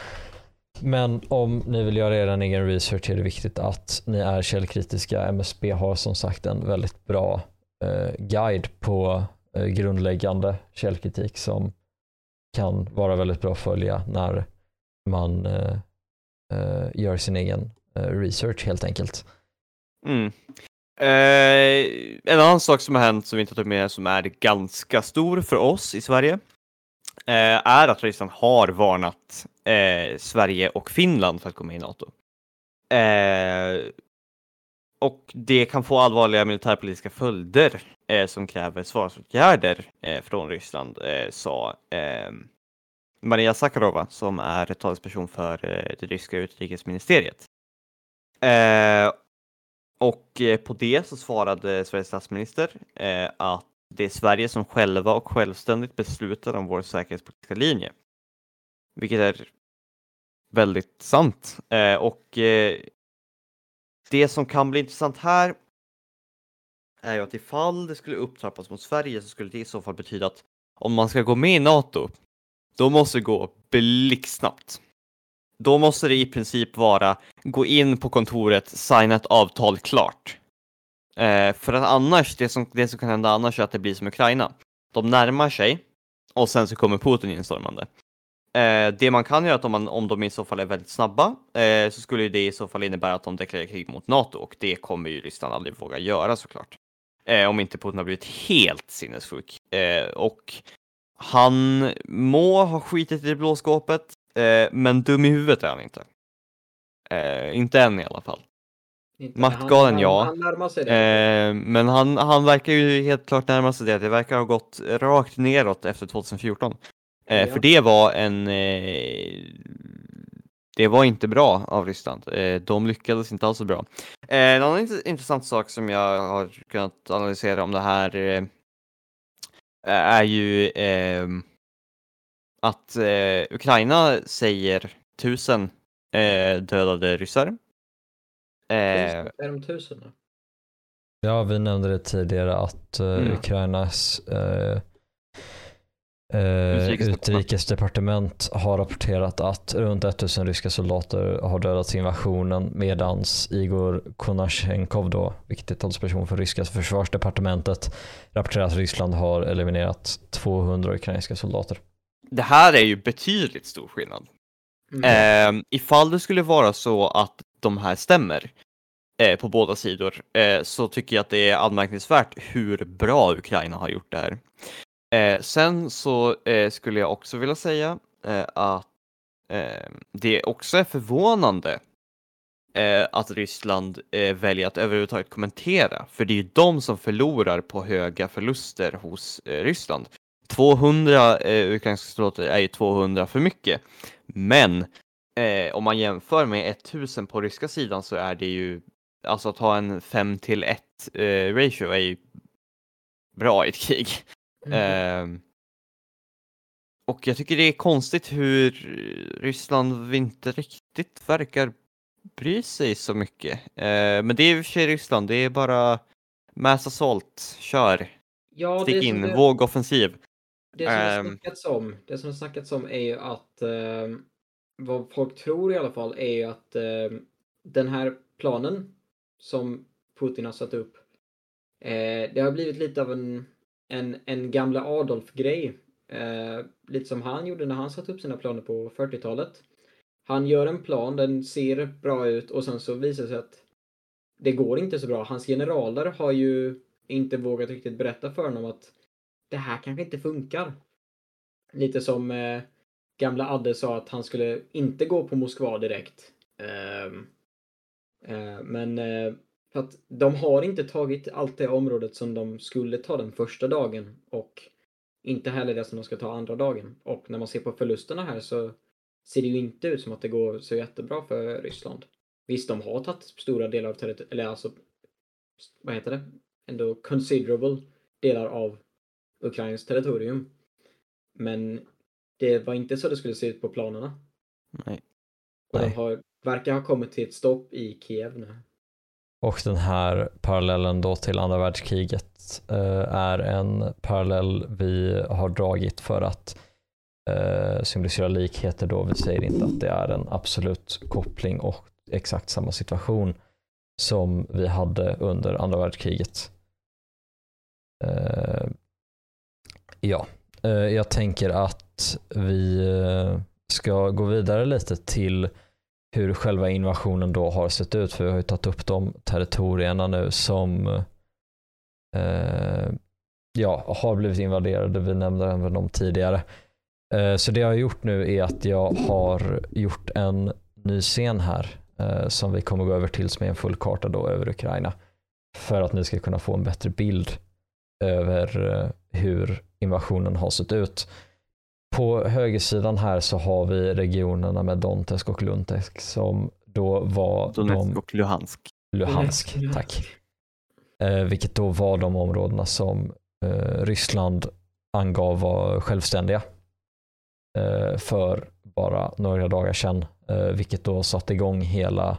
Men om ni vill göra er egen research är det viktigt att ni är källkritiska. MSB har som sagt en väldigt bra eh, guide på Eh, grundläggande källkritik som kan vara väldigt bra att följa när man eh, eh gör sin egen eh, research helt enkelt. Mm. Eh, en annan sak som har hänt som vi inte har tagit med som är ganska stor för oss i Sverige eh, är att Ryssland har varnat eh, Sverige och Finland för att gå med i NATO. Och det kan få allvarliga militärpolitiska följder eh, som kräver svarsåtgärder eh, från Ryssland, eh, sa eh, Maria Sakarova som är talesperson för eh, det ryska utrikesministeriet. Eh, och eh, på det så svarade Sveriges statsminister eh, att det är Sverige som själva och självständigt beslutar om vår säkerhetspolitiska linje. Vilket är väldigt sant. Eh, och eh, det som kan bli intressant här är ju att ifall det skulle upptrappas mot Sverige så skulle det i så fall betyda att om man ska gå med i NATO, då måste det gå blixtsnabbt. Då måste det i princip vara gå in på kontoret, signa ett avtal klart. Eh, för att annars, det som, det som kan hända annars är att det blir som Ukraina. De närmar sig och sen så kommer Putin instormande. Eh, det man kan göra att om, man, om de i så fall är väldigt snabba eh, så skulle det i så fall innebära att de deklarerar krig mot NATO och det kommer ju Ryssland aldrig våga göra såklart. Eh, om inte Putin har blivit helt sinnessjuk. Eh, och han må ha skitit i det blå skåpet, eh, men dum i huvudet är han inte. Eh, inte än i alla fall. Inte- Maktgalen, ja. Han. Eh, men han, han verkar ju helt klart närma sig det. Det verkar ha gått rakt neråt efter 2014. Eh, Ja. För det var en... Eh, det var inte bra av Ryssland. Eh, de lyckades inte alls så bra. Eh, en annan int- intressant sak som jag har kunnat analysera om det här eh, är ju eh, att eh, Ukraina säger tusen eh, dödade ryssar. Eh, Är de tusen? då? Ja, vi nämnde det tidigare att Mm. Ukrainas uh, uh, Utrikesdepartement. utrikesdepartement har rapporterat att runt 1000 ryska soldater har dödats i invasionen medans Igor Konashenkov då, vilket är talesperson för ryska försvarsdepartementet, rapporterar att Ryssland har eliminerat 200 ukrainska soldater. Det här är ju betydligt stor skillnad. Mm. Eh, ifall det skulle vara så att de här stämmer eh, på båda sidor eh, så tycker jag att det är anmärkningsvärt hur bra Ukraina har gjort det här. Eh, sen så eh, skulle jag också vilja säga eh, att eh, det också är förvånande eh, att Ryssland eh, väljer att överhuvudtaget kommentera, för det är ju de som förlorar på höga förluster hos eh, Ryssland. 200 eh, ukrainska soldater är ju 200 för mycket, men eh, om man jämför med 1000 på ryska sidan så är det ju, alltså att ha en 5 till 1 eh, ratio är ju bra i ett krig. Mm. Ehm, och jag tycker det är konstigt hur Ryssland inte riktigt verkar bry sig så mycket. Eh, men det är i och för sig Ryssland, det är bara mass assault, kör, ja, det stick in, det- våg offensiv. Det som har Ehm. snackats om, det som har snackats om är ju att ehm, vad folk tror i alla fall är ju att ehm, den här planen som Putin har satt upp. Eh, det har blivit lite av en, en, en gamla Adolf-grej. Eh, lite som han gjorde när han satte upp sina planer på 40-talet. Han gör en plan, den ser bra ut och sen så visar det sig att det går inte så bra. Hans generaler har ju inte vågat riktigt berätta för honom att det här kanske inte funkar. Lite som eh, gamla Adde sa att han skulle inte gå på Moskva direkt. Ehm, eh, men eh, för att de har inte tagit allt det området som de skulle ta den första dagen och inte heller det som de ska ta andra dagen. Och när man ser på förlusterna här så ser det ju inte ut som att det går så jättebra för Ryssland. Visst, de har tagit stora delar av territoriet, eller alltså, vad heter det? Ändå considerable delar av Ukrains territorium. Men det var inte så det skulle se ut på planerna. Nej. Och de har, verkar ha kommit till ett stopp i Kiev nu. Och den här parallellen då till andra världskriget eh, är en parallell vi har dragit för att eh, symbolisera likheter då. Vi säger inte att det är en absolut koppling och exakt samma situation som vi hade under andra världskriget. Eh, ja, eh, jag tänker att vi eh, ska gå vidare lite till hur själva invasionen då har sett ut. För vi har ju tagit upp de territorierna nu som eh, ja, har blivit invaderade. Vi nämnde även dem tidigare. Eh, så det jag har gjort nu är att jag har gjort en ny scen här eh, som vi kommer gå över till som är en full karta då över Ukraina. För att ni ska kunna få en bättre bild över eh, hur invasionen har sett ut. På högersidan här så har vi regionerna med Donetsk och Luhansk som då var Donetsk de, och Luhansk. Luhansk, tack. Eh, vilket då var de områdena som eh, Ryssland angav var självständiga eh, för bara några dagar sedan. Eh, vilket då satte igång hela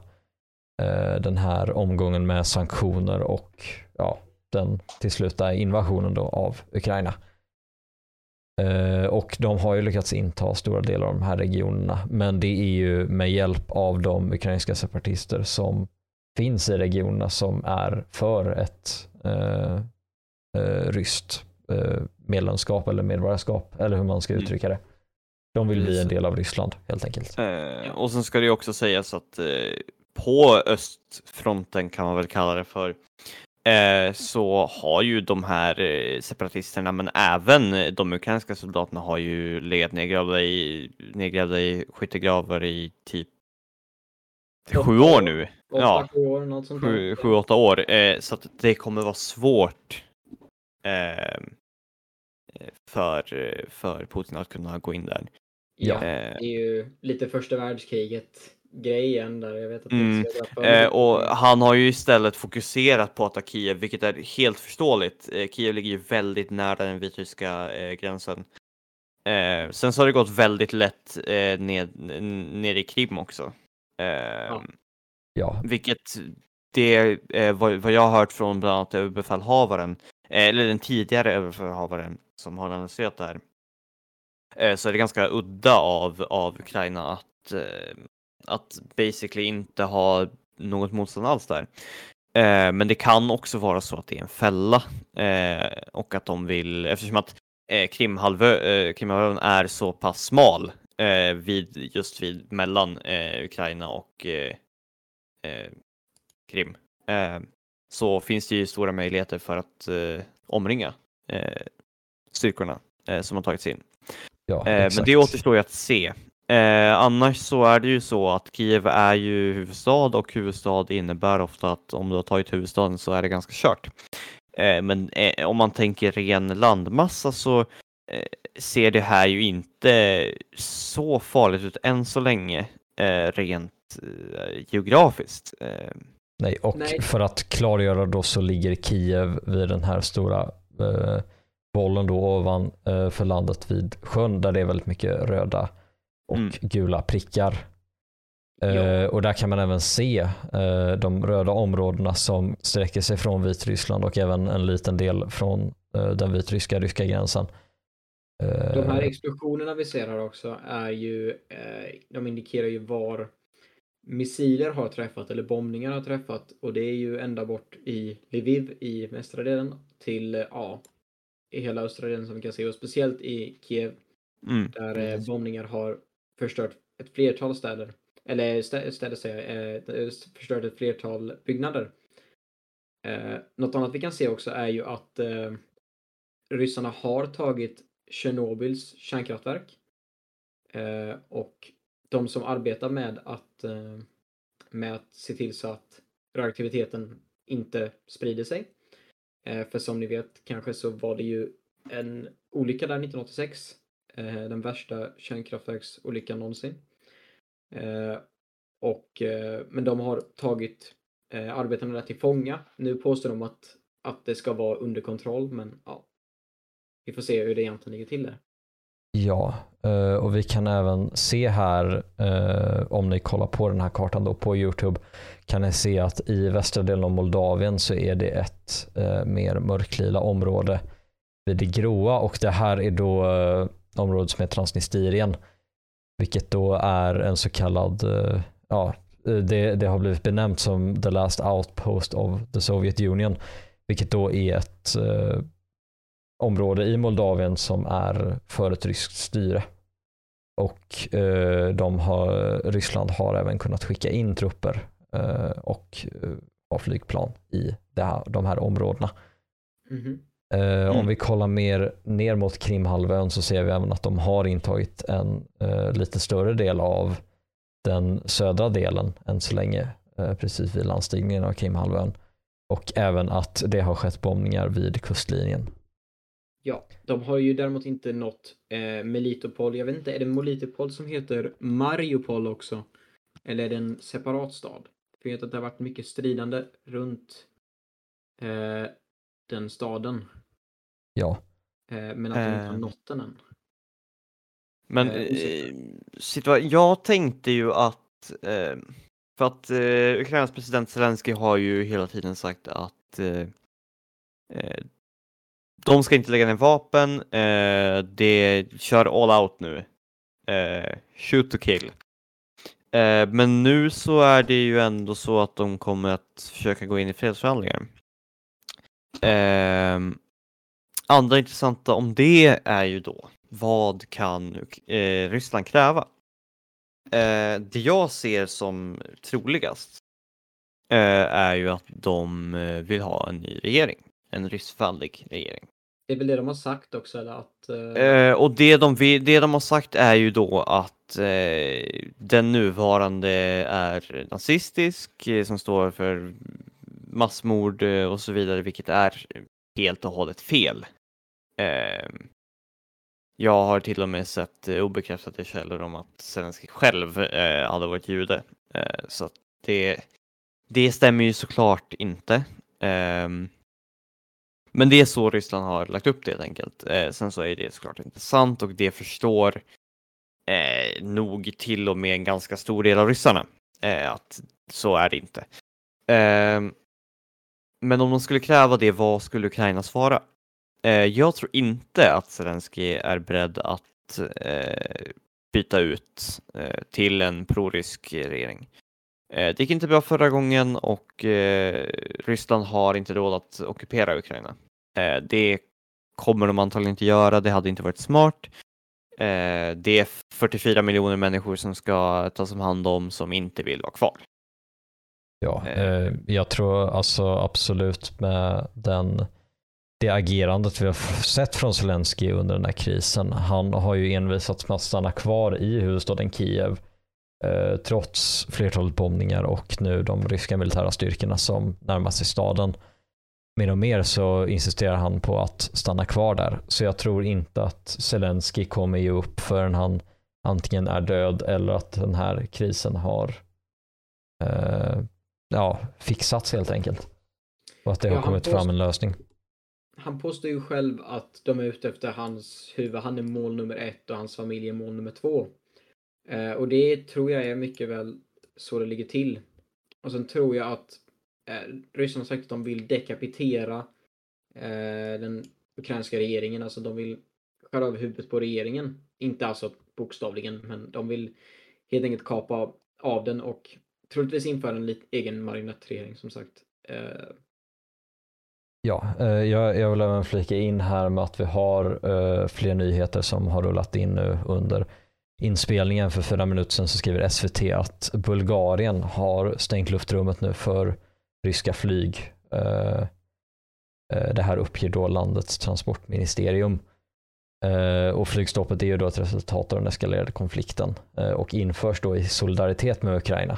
eh, den här omgången med sanktioner och ja, den till slut invasionen då av Ukraina. Eh, och de har ju lyckats inta stora delar av de här regionerna. Men det är ju med hjälp av de ukrainska separatister som finns i regionerna som är för ett eh, eh, ryskt eh, medlemskap eller medborgarskap eller hur man ska Mm. uttrycka det. De vill bli en del av Ryssland helt enkelt. Eh, och sen ska det ju också sägas att eh, på östfronten kan man väl kalla det för eh, så har ju de här eh, separatisterna men även de ukrainska soldaterna har ju legat nedgrävda i, nedgrävda i skyttegravar i typ sju år nu. Ja. sju år, Sju, åtta år. Eh, så att det kommer vara svårt eh, för, för Putin att kunna gå in där. Ja, det är ju lite första världskriget grejen där. Jag vet att Mm, Eh, och han har ju istället fokuserat på att ta Kiev, vilket är helt förståeligt. Eh, Kiev ligger ju väldigt nära den vitryska eh, gränsen. Eh, sen så har det gått väldigt lätt eh, ned, ner i Krim också. Eh, Ja. Ja, Vilket det eh, vad, vad jag har hört från bland annat överbefälhavaren, eh, eller den tidigare överbefälhavaren som har analyserat det här, eh, så är det ganska udda av, av Ukraina att, eh, att basically inte ha något motstånd alls där. Eh, men det kan också vara så att det är en fälla eh, och att de vill, eftersom att eh, Krimhalvö, eh, Krimhalvön är så pass smal eh, vid, just vid mellan eh, Ukraina och eh, Krim så finns det ju stora möjligheter för att omringa styrkorna som har tagits in. Ja, men det återstår ju att se. Eh, annars så är det ju så att Kiev är ju huvudstad och huvudstad innebär ofta att om du har tagit huvudstaden så är det ganska kört. Eh, men eh, om man tänker ren landmassa så eh, ser det här ju inte så farligt ut än så länge eh, rent eh, geografiskt. Eh, Nej, och Nej. för att klargöra då så ligger Kiev vid den här stora eh, bollen då ovan eh, för landet vid sjön där det är väldigt mycket röda och Mm. gula prickar. Ja. Och där kan man även se eh, de röda områdena som sträcker sig från Vitryssland och även en liten del från eh, den vitryska ryska gränsen. De här explosionerna vi ser här också är ju, de indikerar ju var missiler har träffat eller bombningar har träffat och det är ju ända bort i Lviv i västra delen till, ja, i hela östra delen som vi kan se och speciellt i Kiev mm. där bombningar har förstört ett flertal städer. Eller stä- städer säger jag, eh, förstört ett flertal byggnader. Eh, något annat vi kan se också är ju att eh, ryssarna har tagit Tjernobyls kärnkraftverk. Eh, och de som arbetar med att, eh, med att se till så att radioaktiviteten inte sprider sig. Eh, för som ni vet kanske så var det ju en olycka där 1986 Eh, den värsta kärnkraftverksolyckan någonsin. Eh, och, eh, men de har tagit eh, arbetarna där till fånga. Nu påstår de att, att det ska vara under kontroll, men ja. Vi får se hur det egentligen ligger till där. Ja, eh, och vi kan även se här, eh, om ni kollar på den här kartan då på Youtube, kan ni se att i västra delen av Moldavien så är det ett eh, mer mörklila område vid det gråa och det här är då eh, området som är Transnistrien, vilket då är en så kallad, eh, ja, det, det har blivit benämnt som the last outpost of the Soviet Union, vilket då är ett eh, område i Moldavien som är för ett ryskt styre. Och eh, de har, Ryssland har även kunnat skicka in trupper eh, och eh, ha flygplan i det här, de här områdena. Mhm. Eh, Om Mm. vi kollar mer ner mot Krimhalvön så ser vi även att de har intagit en eh, lite större del av den södra delen än så länge, eh, precis vid landstigningen av Krimhalvön. Och även att det har skett bombningar vid kustlinjen. Ja, de har ju däremot inte nått eh, Melitopol. Jag vet inte, är det Melitopol som heter Mariupol också? Eller är det en separat stad? För jag vet att det har varit mycket stridande runt den staden. Ja, Eh, men att de inte har Eh. nått den än. Men Eh, situa- jag tänkte ju att, för att Ukrainas president Zelensky har ju hela tiden sagt att de ska inte lägga ner vapen, eh, det kör all out nu. Eh, shoot to kill. Eh, men nu så är det ju ändå så att de kommer att försöka gå in i fredsförhandlingar. Eh, andra intressanta om det är ju då vad kan eh, Ryssland kräva? Eh, det jag ser som troligast eh, är ju att de eh, vill ha en ny regering, en ryssvänlig regering. Det är väl det de har sagt också, eller att... Eh, Eh, och det de, vill, det de har sagt är ju då att den nuvarande är nazistisk, som står för massmord och så vidare, vilket är helt och hållet fel. Eh, jag har till och med sett eh, obekräftade källor om att Zelenskyj själv eh, hade varit jude. Eh, så att det, det stämmer ju såklart inte. Ehm, men det är så Ryssland har lagt upp det helt enkelt. Eh, sen så är det såklart inte sant och det förstår eh, nog till och med en ganska stor del av ryssarna. Eh, att så är det inte. Ehm, men om de skulle kräva det, vad skulle Ukraina svara? Eh, jag tror inte att Zelensky är beredd att eh, byta ut eh, till en prorysk regering. Eh, det gick inte bra förra gången och eh, Ryssland har inte råd att ockupera Ukraina. Eh, det kommer de antagligen inte göra, det hade inte varit smart. Eh, det är 44 miljoner människor som ska tas om hand om som inte vill vara kvar. Ja, Eh. eh, jag tror alltså absolut med den, det agerandet vi har sett från Zelensky under den här krisen. Han har ju envisats med att stanna kvar i huvudstaden Kiev eh, trots flertalet bombningar och nu de ryska militära styrkorna som närmar sig staden. Mer och mer så insisterar han på att stanna kvar där. Så jag tror inte att Zelensky kommer ge upp förrän han antingen är död eller att den här krisen har eh, ja, fixats helt enkelt. Och att det Ja, har kommit fram en lösning. Han påstår ju själv att de är ute efter hans huvud. Han är mål nummer ett och hans familj är mål nummer två. Eh, och det tror jag är mycket väl så det ligger till. Och sen tror jag att eh, Ryssland har sagt att de vill dekapitera eh, den ukrainska regeringen. Alltså de vill skära av huvudet på regeringen. Inte alltså bokstavligen, men de vill helt enkelt kapa av den och troligtvis införa en lite egen marionettregering som sagt. Eh, Ja, eh, jag, jag vill även flika in här med att vi har eh, fler nyheter som har rullat in nu under inspelningen. För fyra minuter sedan så skriver SVT att Bulgarien har stängt luftrummet nu för ryska flyg. Eh, eh, det här uppger då landets transportministerium. Eh, och flygstoppet är ju då ett resultat av den eskalerade konflikten och införs då i solidaritet med Ukraina.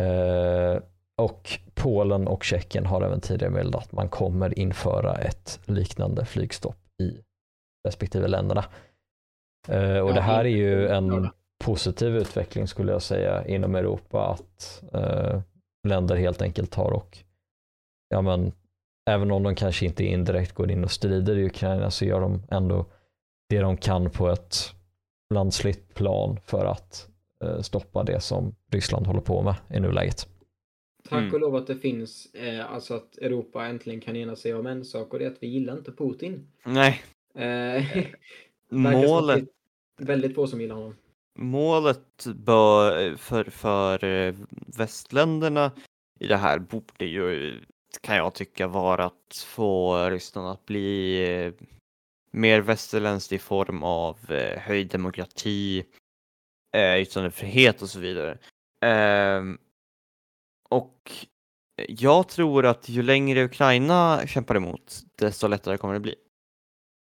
Eh, och Polen och Tjeckien har även tidigare meddelat att man kommer införa ett liknande flygstopp i respektive länderna. Eh, och det här är ju en positiv utveckling skulle jag säga inom Europa att eh, länder helt enkelt tar och ja men även om de kanske inte indirekt går in och strider i Ukraina så gör de ändå det de kan på ett landsligt plan för att stoppa det som Ryssland håller på med i nuläget. Tack Mm. och lov att det finns, eh, alltså att Europa äntligen kan ena sig om en sak och det är att vi gillar inte Putin. Nej, Eh, målet, det är väldigt få som gillar honom. målet bör, för, för eh, västländerna i det här borde ju, kan jag tycka, vara att få Ryssland att bli eh, mer västerländskt i form av eh, höjd demokrati, eh, yttrandefrihet och så vidare. Eh, och jag tror att ju längre Ukraina kämpar emot, desto lättare kommer det bli.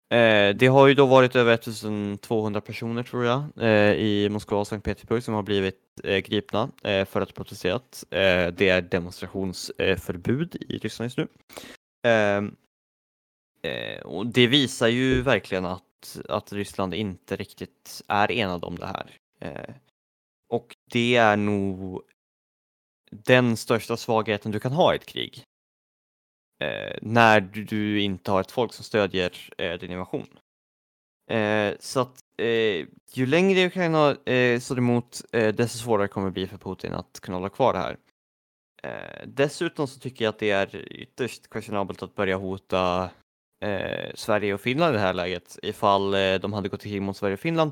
Eh, det har ju då varit över 1200 personer tror jag eh, i Moskva och Sankt Petersburg som har blivit eh, gripna eh, för att ha protesterat. Eh, det är demonstrationsförbud eh, i Ryssland just nu. Ehm, eh, och det visar ju verkligen att, att Ryssland inte riktigt är enad om det här. Eh, och det är nog den största svagheten du kan ha i ett krig. Eh, när du, du inte har ett folk som stödjer eh, din invasion. Eh, så att eh, ju längre Ukraina eh, står emot, eh, desto svårare kommer det bli för Putin att kunna hålla kvar det här. Eh, dessutom så tycker jag att det är ytterst questionabelt att börja hota eh, Sverige och Finland i det här läget ifall eh, de hade gått i krig mot Sverige och Finland.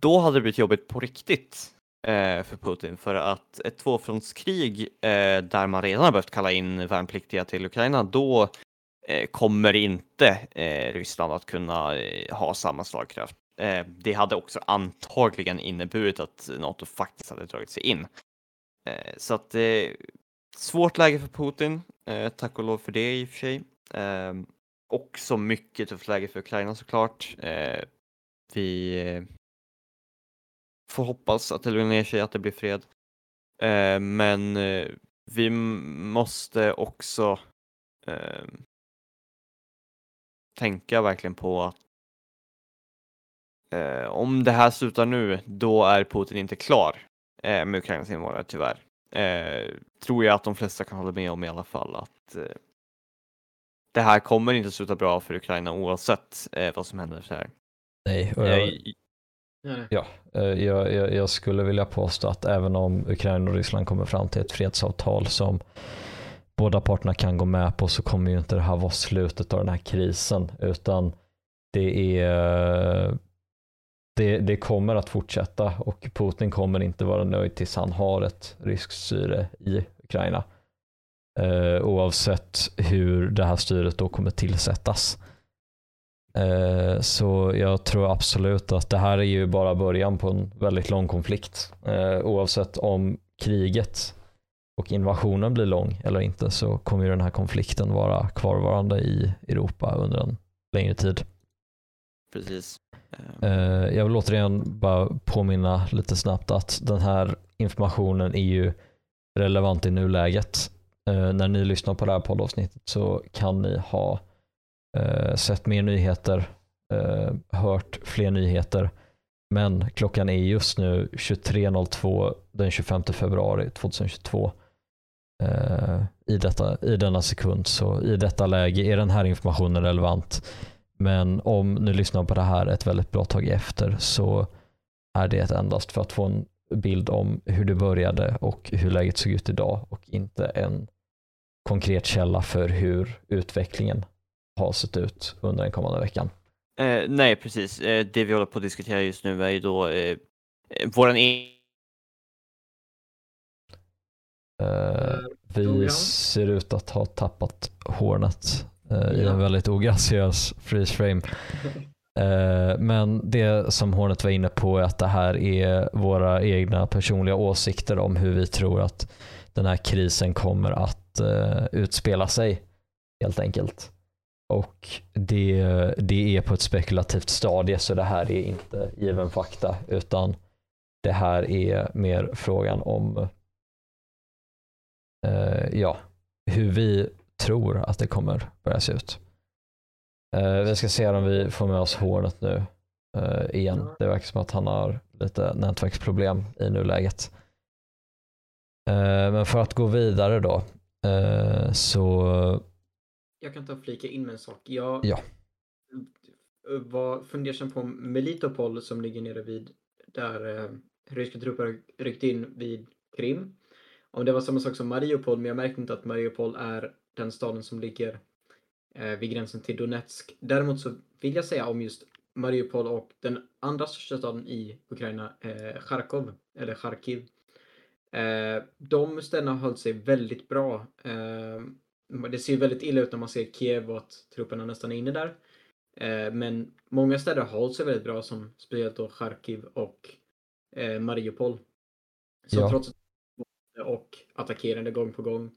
Då hade det blivit jobbigt på riktigt eh, för Putin för att ett tvåfrontskrig eh, där man redan har behövt kalla in värnpliktiga till Ukraina, då eh, kommer inte eh, Ryssland att kunna eh, ha samma slagkraft. Eh, det hade också antagligen inneburit att NATO faktiskt hade dragit sig in. Eh, så att eh, svårt läge för Putin, eh, tack och lov för det i och för sig. Eh, också mycket tufft läge för Ukraina såklart. Eh, vi eh, får hoppas att det lugnar ner sig, att det blir fred. Eh, men eh, vi måste också eh, tänka verkligen på att eh, om det här slutar nu, då är Putin inte klar eh, med Ukrainas invånare tyvärr. Eh, tror jag att de flesta kan hålla med om i alla fall att eh, det här kommer inte sluta bra för Ukraina oavsett eh, vad som händer så här. Nej, och Eh, jag, Nej. Ja, eh, jag, jag, jag skulle vilja påstå att även om Ukraina och Ryssland kommer fram till ett fredsavtal som båda parterna kan gå med på så kommer ju inte det här vara slutet av den här krisen utan det är det, det kommer att fortsätta och Putin kommer inte vara nöjd tills han har ett ryskt styre i Ukraina. Eh, oavsett hur det här styret då kommer tillsättas. Eh, så jag tror absolut att det här är ju bara början på en väldigt lång konflikt. Eh, oavsett om kriget och invasionen blir lång eller inte så kommer ju den här konflikten vara kvarvarande i Europa under en längre tid. Precis. Eh, jag vill återigen bara påminna lite snabbt att den här informationen är ju relevant i nuläget. När ni lyssnar på det här poddavsnittet så kan ni ha Eh, sett mer nyheter, eh, hört fler nyheter. Men klockan är just nu 23.02 den 25 februari 2022. Eh, I, detta, I denna sekund, så i detta läge är den här informationen relevant. Men om ni lyssnar på det här ett väldigt bra tag efter så är det endast för att få en bild om hur det började och hur läget såg ut idag och inte en konkret källa för hur utvecklingen har sett ut under den kommande veckan. Eh, nej, precis. Eh, det vi håller på att diskutera just nu är ju då eh, våran e eh, Vi ser ut att ha tappat Hornet ja. i en väldigt ograciös freeze frame. Eh, men det som Hornet var inne på är att det här är våra egna personliga åsikter om hur vi tror att den här krisen kommer att utspela sig helt enkelt. Och det, det är på ett spekulativt stadie så det här är inte given fakta utan det här är mer frågan om uh, ja, hur vi tror att det kommer börja se ut. Uh, vi ska se om vi får med oss Hornet nu uh, igen. Det verkar som att han har lite nätverksproblem i nuläget. Uh, men för att gå vidare då så... Jag kan ta och flika in med en sak. Jag ja. var fundersam på Melitopol som ligger nere vid där eh, ryska trupper ryckte in vid Krim. Om det var samma sak som Mariupol, men jag märkte inte att Mariupol är den staden som ligger eh, vid gränsen till Donetsk. Däremot så vill jag säga om just Mariupol och den andra största staden i Ukraina, eh, Charkov, eller Charkiv. Eh, de städerna har hållit sig väldigt bra. Eh, det ser väldigt illa ut när man ser Kiev och att trupperna nästan är inne där. Eh, men många städer har hållit sig väldigt bra, som speciellt då Charkiv och eh, Mariupol. Så ja. trots och attackerande gång på gång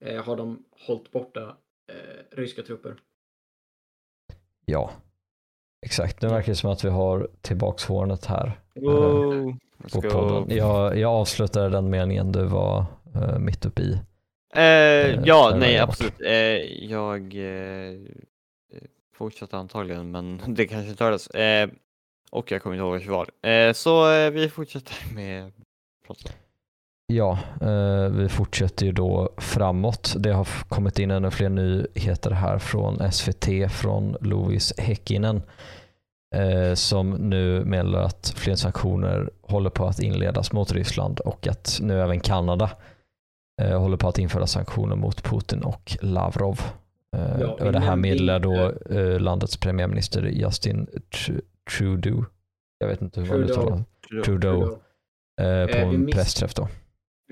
eh, har de hållit borta ryska trupper. Ja, exakt. Nu verkar det som att vi har tillbaks hornet här. Wow. På podden. Jag, jag avslutade den meningen du var uh, mitt uppe i. Uh, ja, nej absolut. Uh, jag uh, fortsatte antagligen, men det kanske inte hördes. och jag kommer inte ihåg vad det var. så vi fortsätter med pratet. Ja, eh, vi fortsätter ju då framåt. Det har kommit in ännu fler nyheter här från SVT från Louis Häkkinen eh, som nu meddelar att fler sanktioner håller på att inledas mot Ryssland och att nu även Kanada eh, håller på att införa sanktioner mot Putin och Lavrov. Eh, ja, det här meddelar då eh, landets premiärminister Justin Trudeau. Jag vet inte hur man uttalar. Trudeau. Trudeau. Eh, på en pressträff då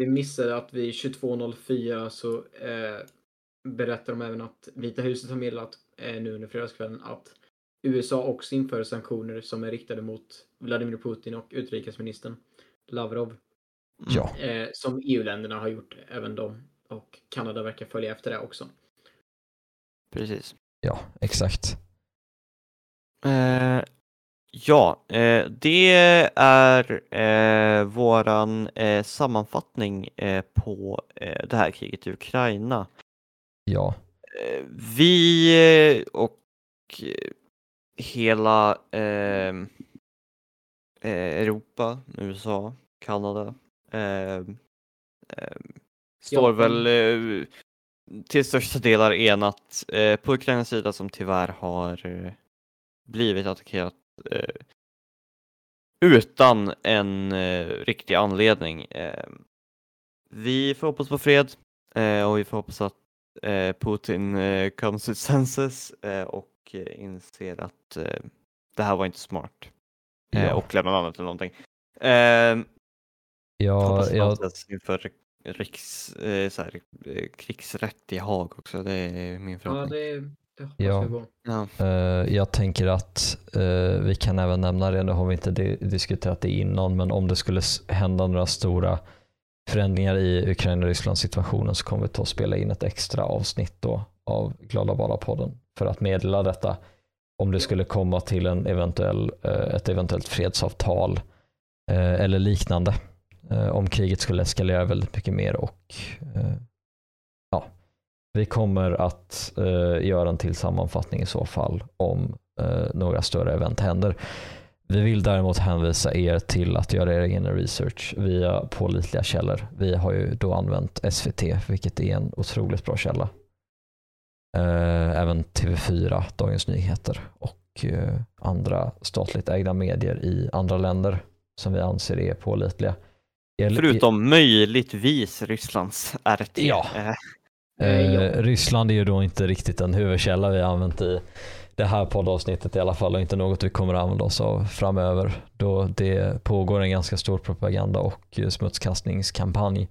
vi missade att vid 22.04 så eh, berättar de även att Vita huset har meddelat eh, nu under fredagskvällen att USA också inför sanktioner som är riktade mot Vladimir Putin och utrikesministern Lavrov. Ja. Eh, som EU-länderna har gjort, även de. Och Kanada verkar följa efter det också. Precis. Ja, exakt. Eh, Ja, eh, det är eh, våran eh, sammanfattning eh, på eh, det här kriget i Ukraina. Ja. Eh, vi och hela Europa, USA, Kanada står ja. väl till största delar enat på Ukrainas sida som tyvärr har blivit attackerat Eh, utan en eh, riktig anledning. Eh, vi får hoppas på fred eh, och vi får hoppas att eh, Putin eh, comes to senses eh, och eh, inser att eh, det här var inte smart eh, Ja. och lämnar landet eller någonting. Ja, hoppas att jag, inför riks, eh, så här, eh, krigsrätt i Haag också, det är min Ja, förhoppning. det, det hoppas Ja. på. Ja. eh, jag tänker att eh, vi kan även nämna det, nu har vi inte di- diskuterat det innan, men om det skulle hända några stora förändringar i Ukraina och Rysslands situationen så kommer vi ta och spela in ett extra avsnitt då av Glada Bara-podden för att meddela detta om det skulle komma till en eventuell, ett eventuellt fredsavtal eller liknande. Eh, om kriget skulle eskalera väldigt mycket mer och eh, ja, vi kommer att eh, göra en till sammanfattning i så fall om eh, några större event händer. Vi vill däremot hänvisa er till att göra er egen research via pålitliga källor. Vi har ju då använt SVT, vilket är en otroligt bra källa. Eh, även TV4, Dagens Nyheter och eh, andra statligt ägda medier i andra länder som vi anser är pålitliga. Förutom möjligtvis Rysslands RT. Ja. Eh, Eh, Ryssland är ju då inte riktigt en huvudkälla vi har använt i det här poddavsnittet i alla fall och inte något vi kommer att använda oss av framöver då det pågår en ganska stor propaganda och smutskastningskampanj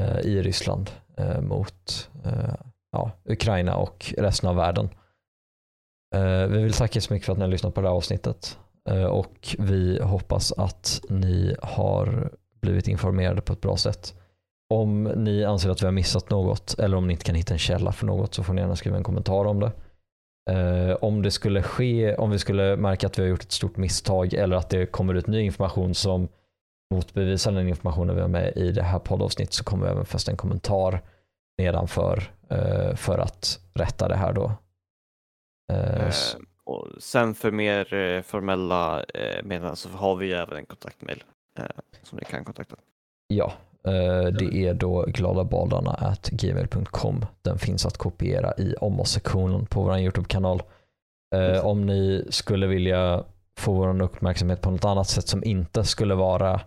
eh, i Ryssland eh, mot eh, ja, Ukraina och resten av världen. Eh, vi vill tacka så mycket för att ni har lyssnat på det här avsnittet eh, och vi hoppas att ni har blivit informerade på ett bra sätt. Om ni anser att vi har missat något eller om ni inte kan hitta en källa för något så får ni gärna skriva en kommentar om det. Eh, om det skulle ske, om vi skulle märka att vi har gjort ett stort misstag eller att det kommer ut ny information som motbevisar den informationen vi har med i det här poddavsnittet så kommer vi även fästa en kommentar nedanför eh, för att rätta det här då. Eh, eh och sen för mer eh, formella eh, meddelanden så har vi ju även en kontaktmail eh, som ni kan kontakta. Ja, eh, det är då gladabadarna gmail.com. Den finns att kopiera i om oss-sektionen på vår YouTube-kanal. Eh, om ni skulle vilja få vår uppmärksamhet på något annat sätt som inte skulle vara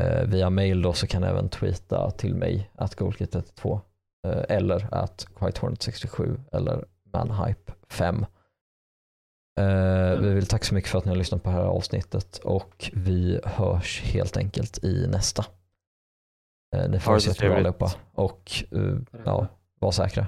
eh, via mail då så kan ni även tweeta till mig att goalkit32 eh, eller att whitehornet67 eller manhype5. Eh, vi vill tacka så mycket för att ni har lyssnat på det här avsnittet och vi hörs helt enkelt i nästa. Eh, ni får Ha det så trevligt. allihopa och eh, ja, var säkra.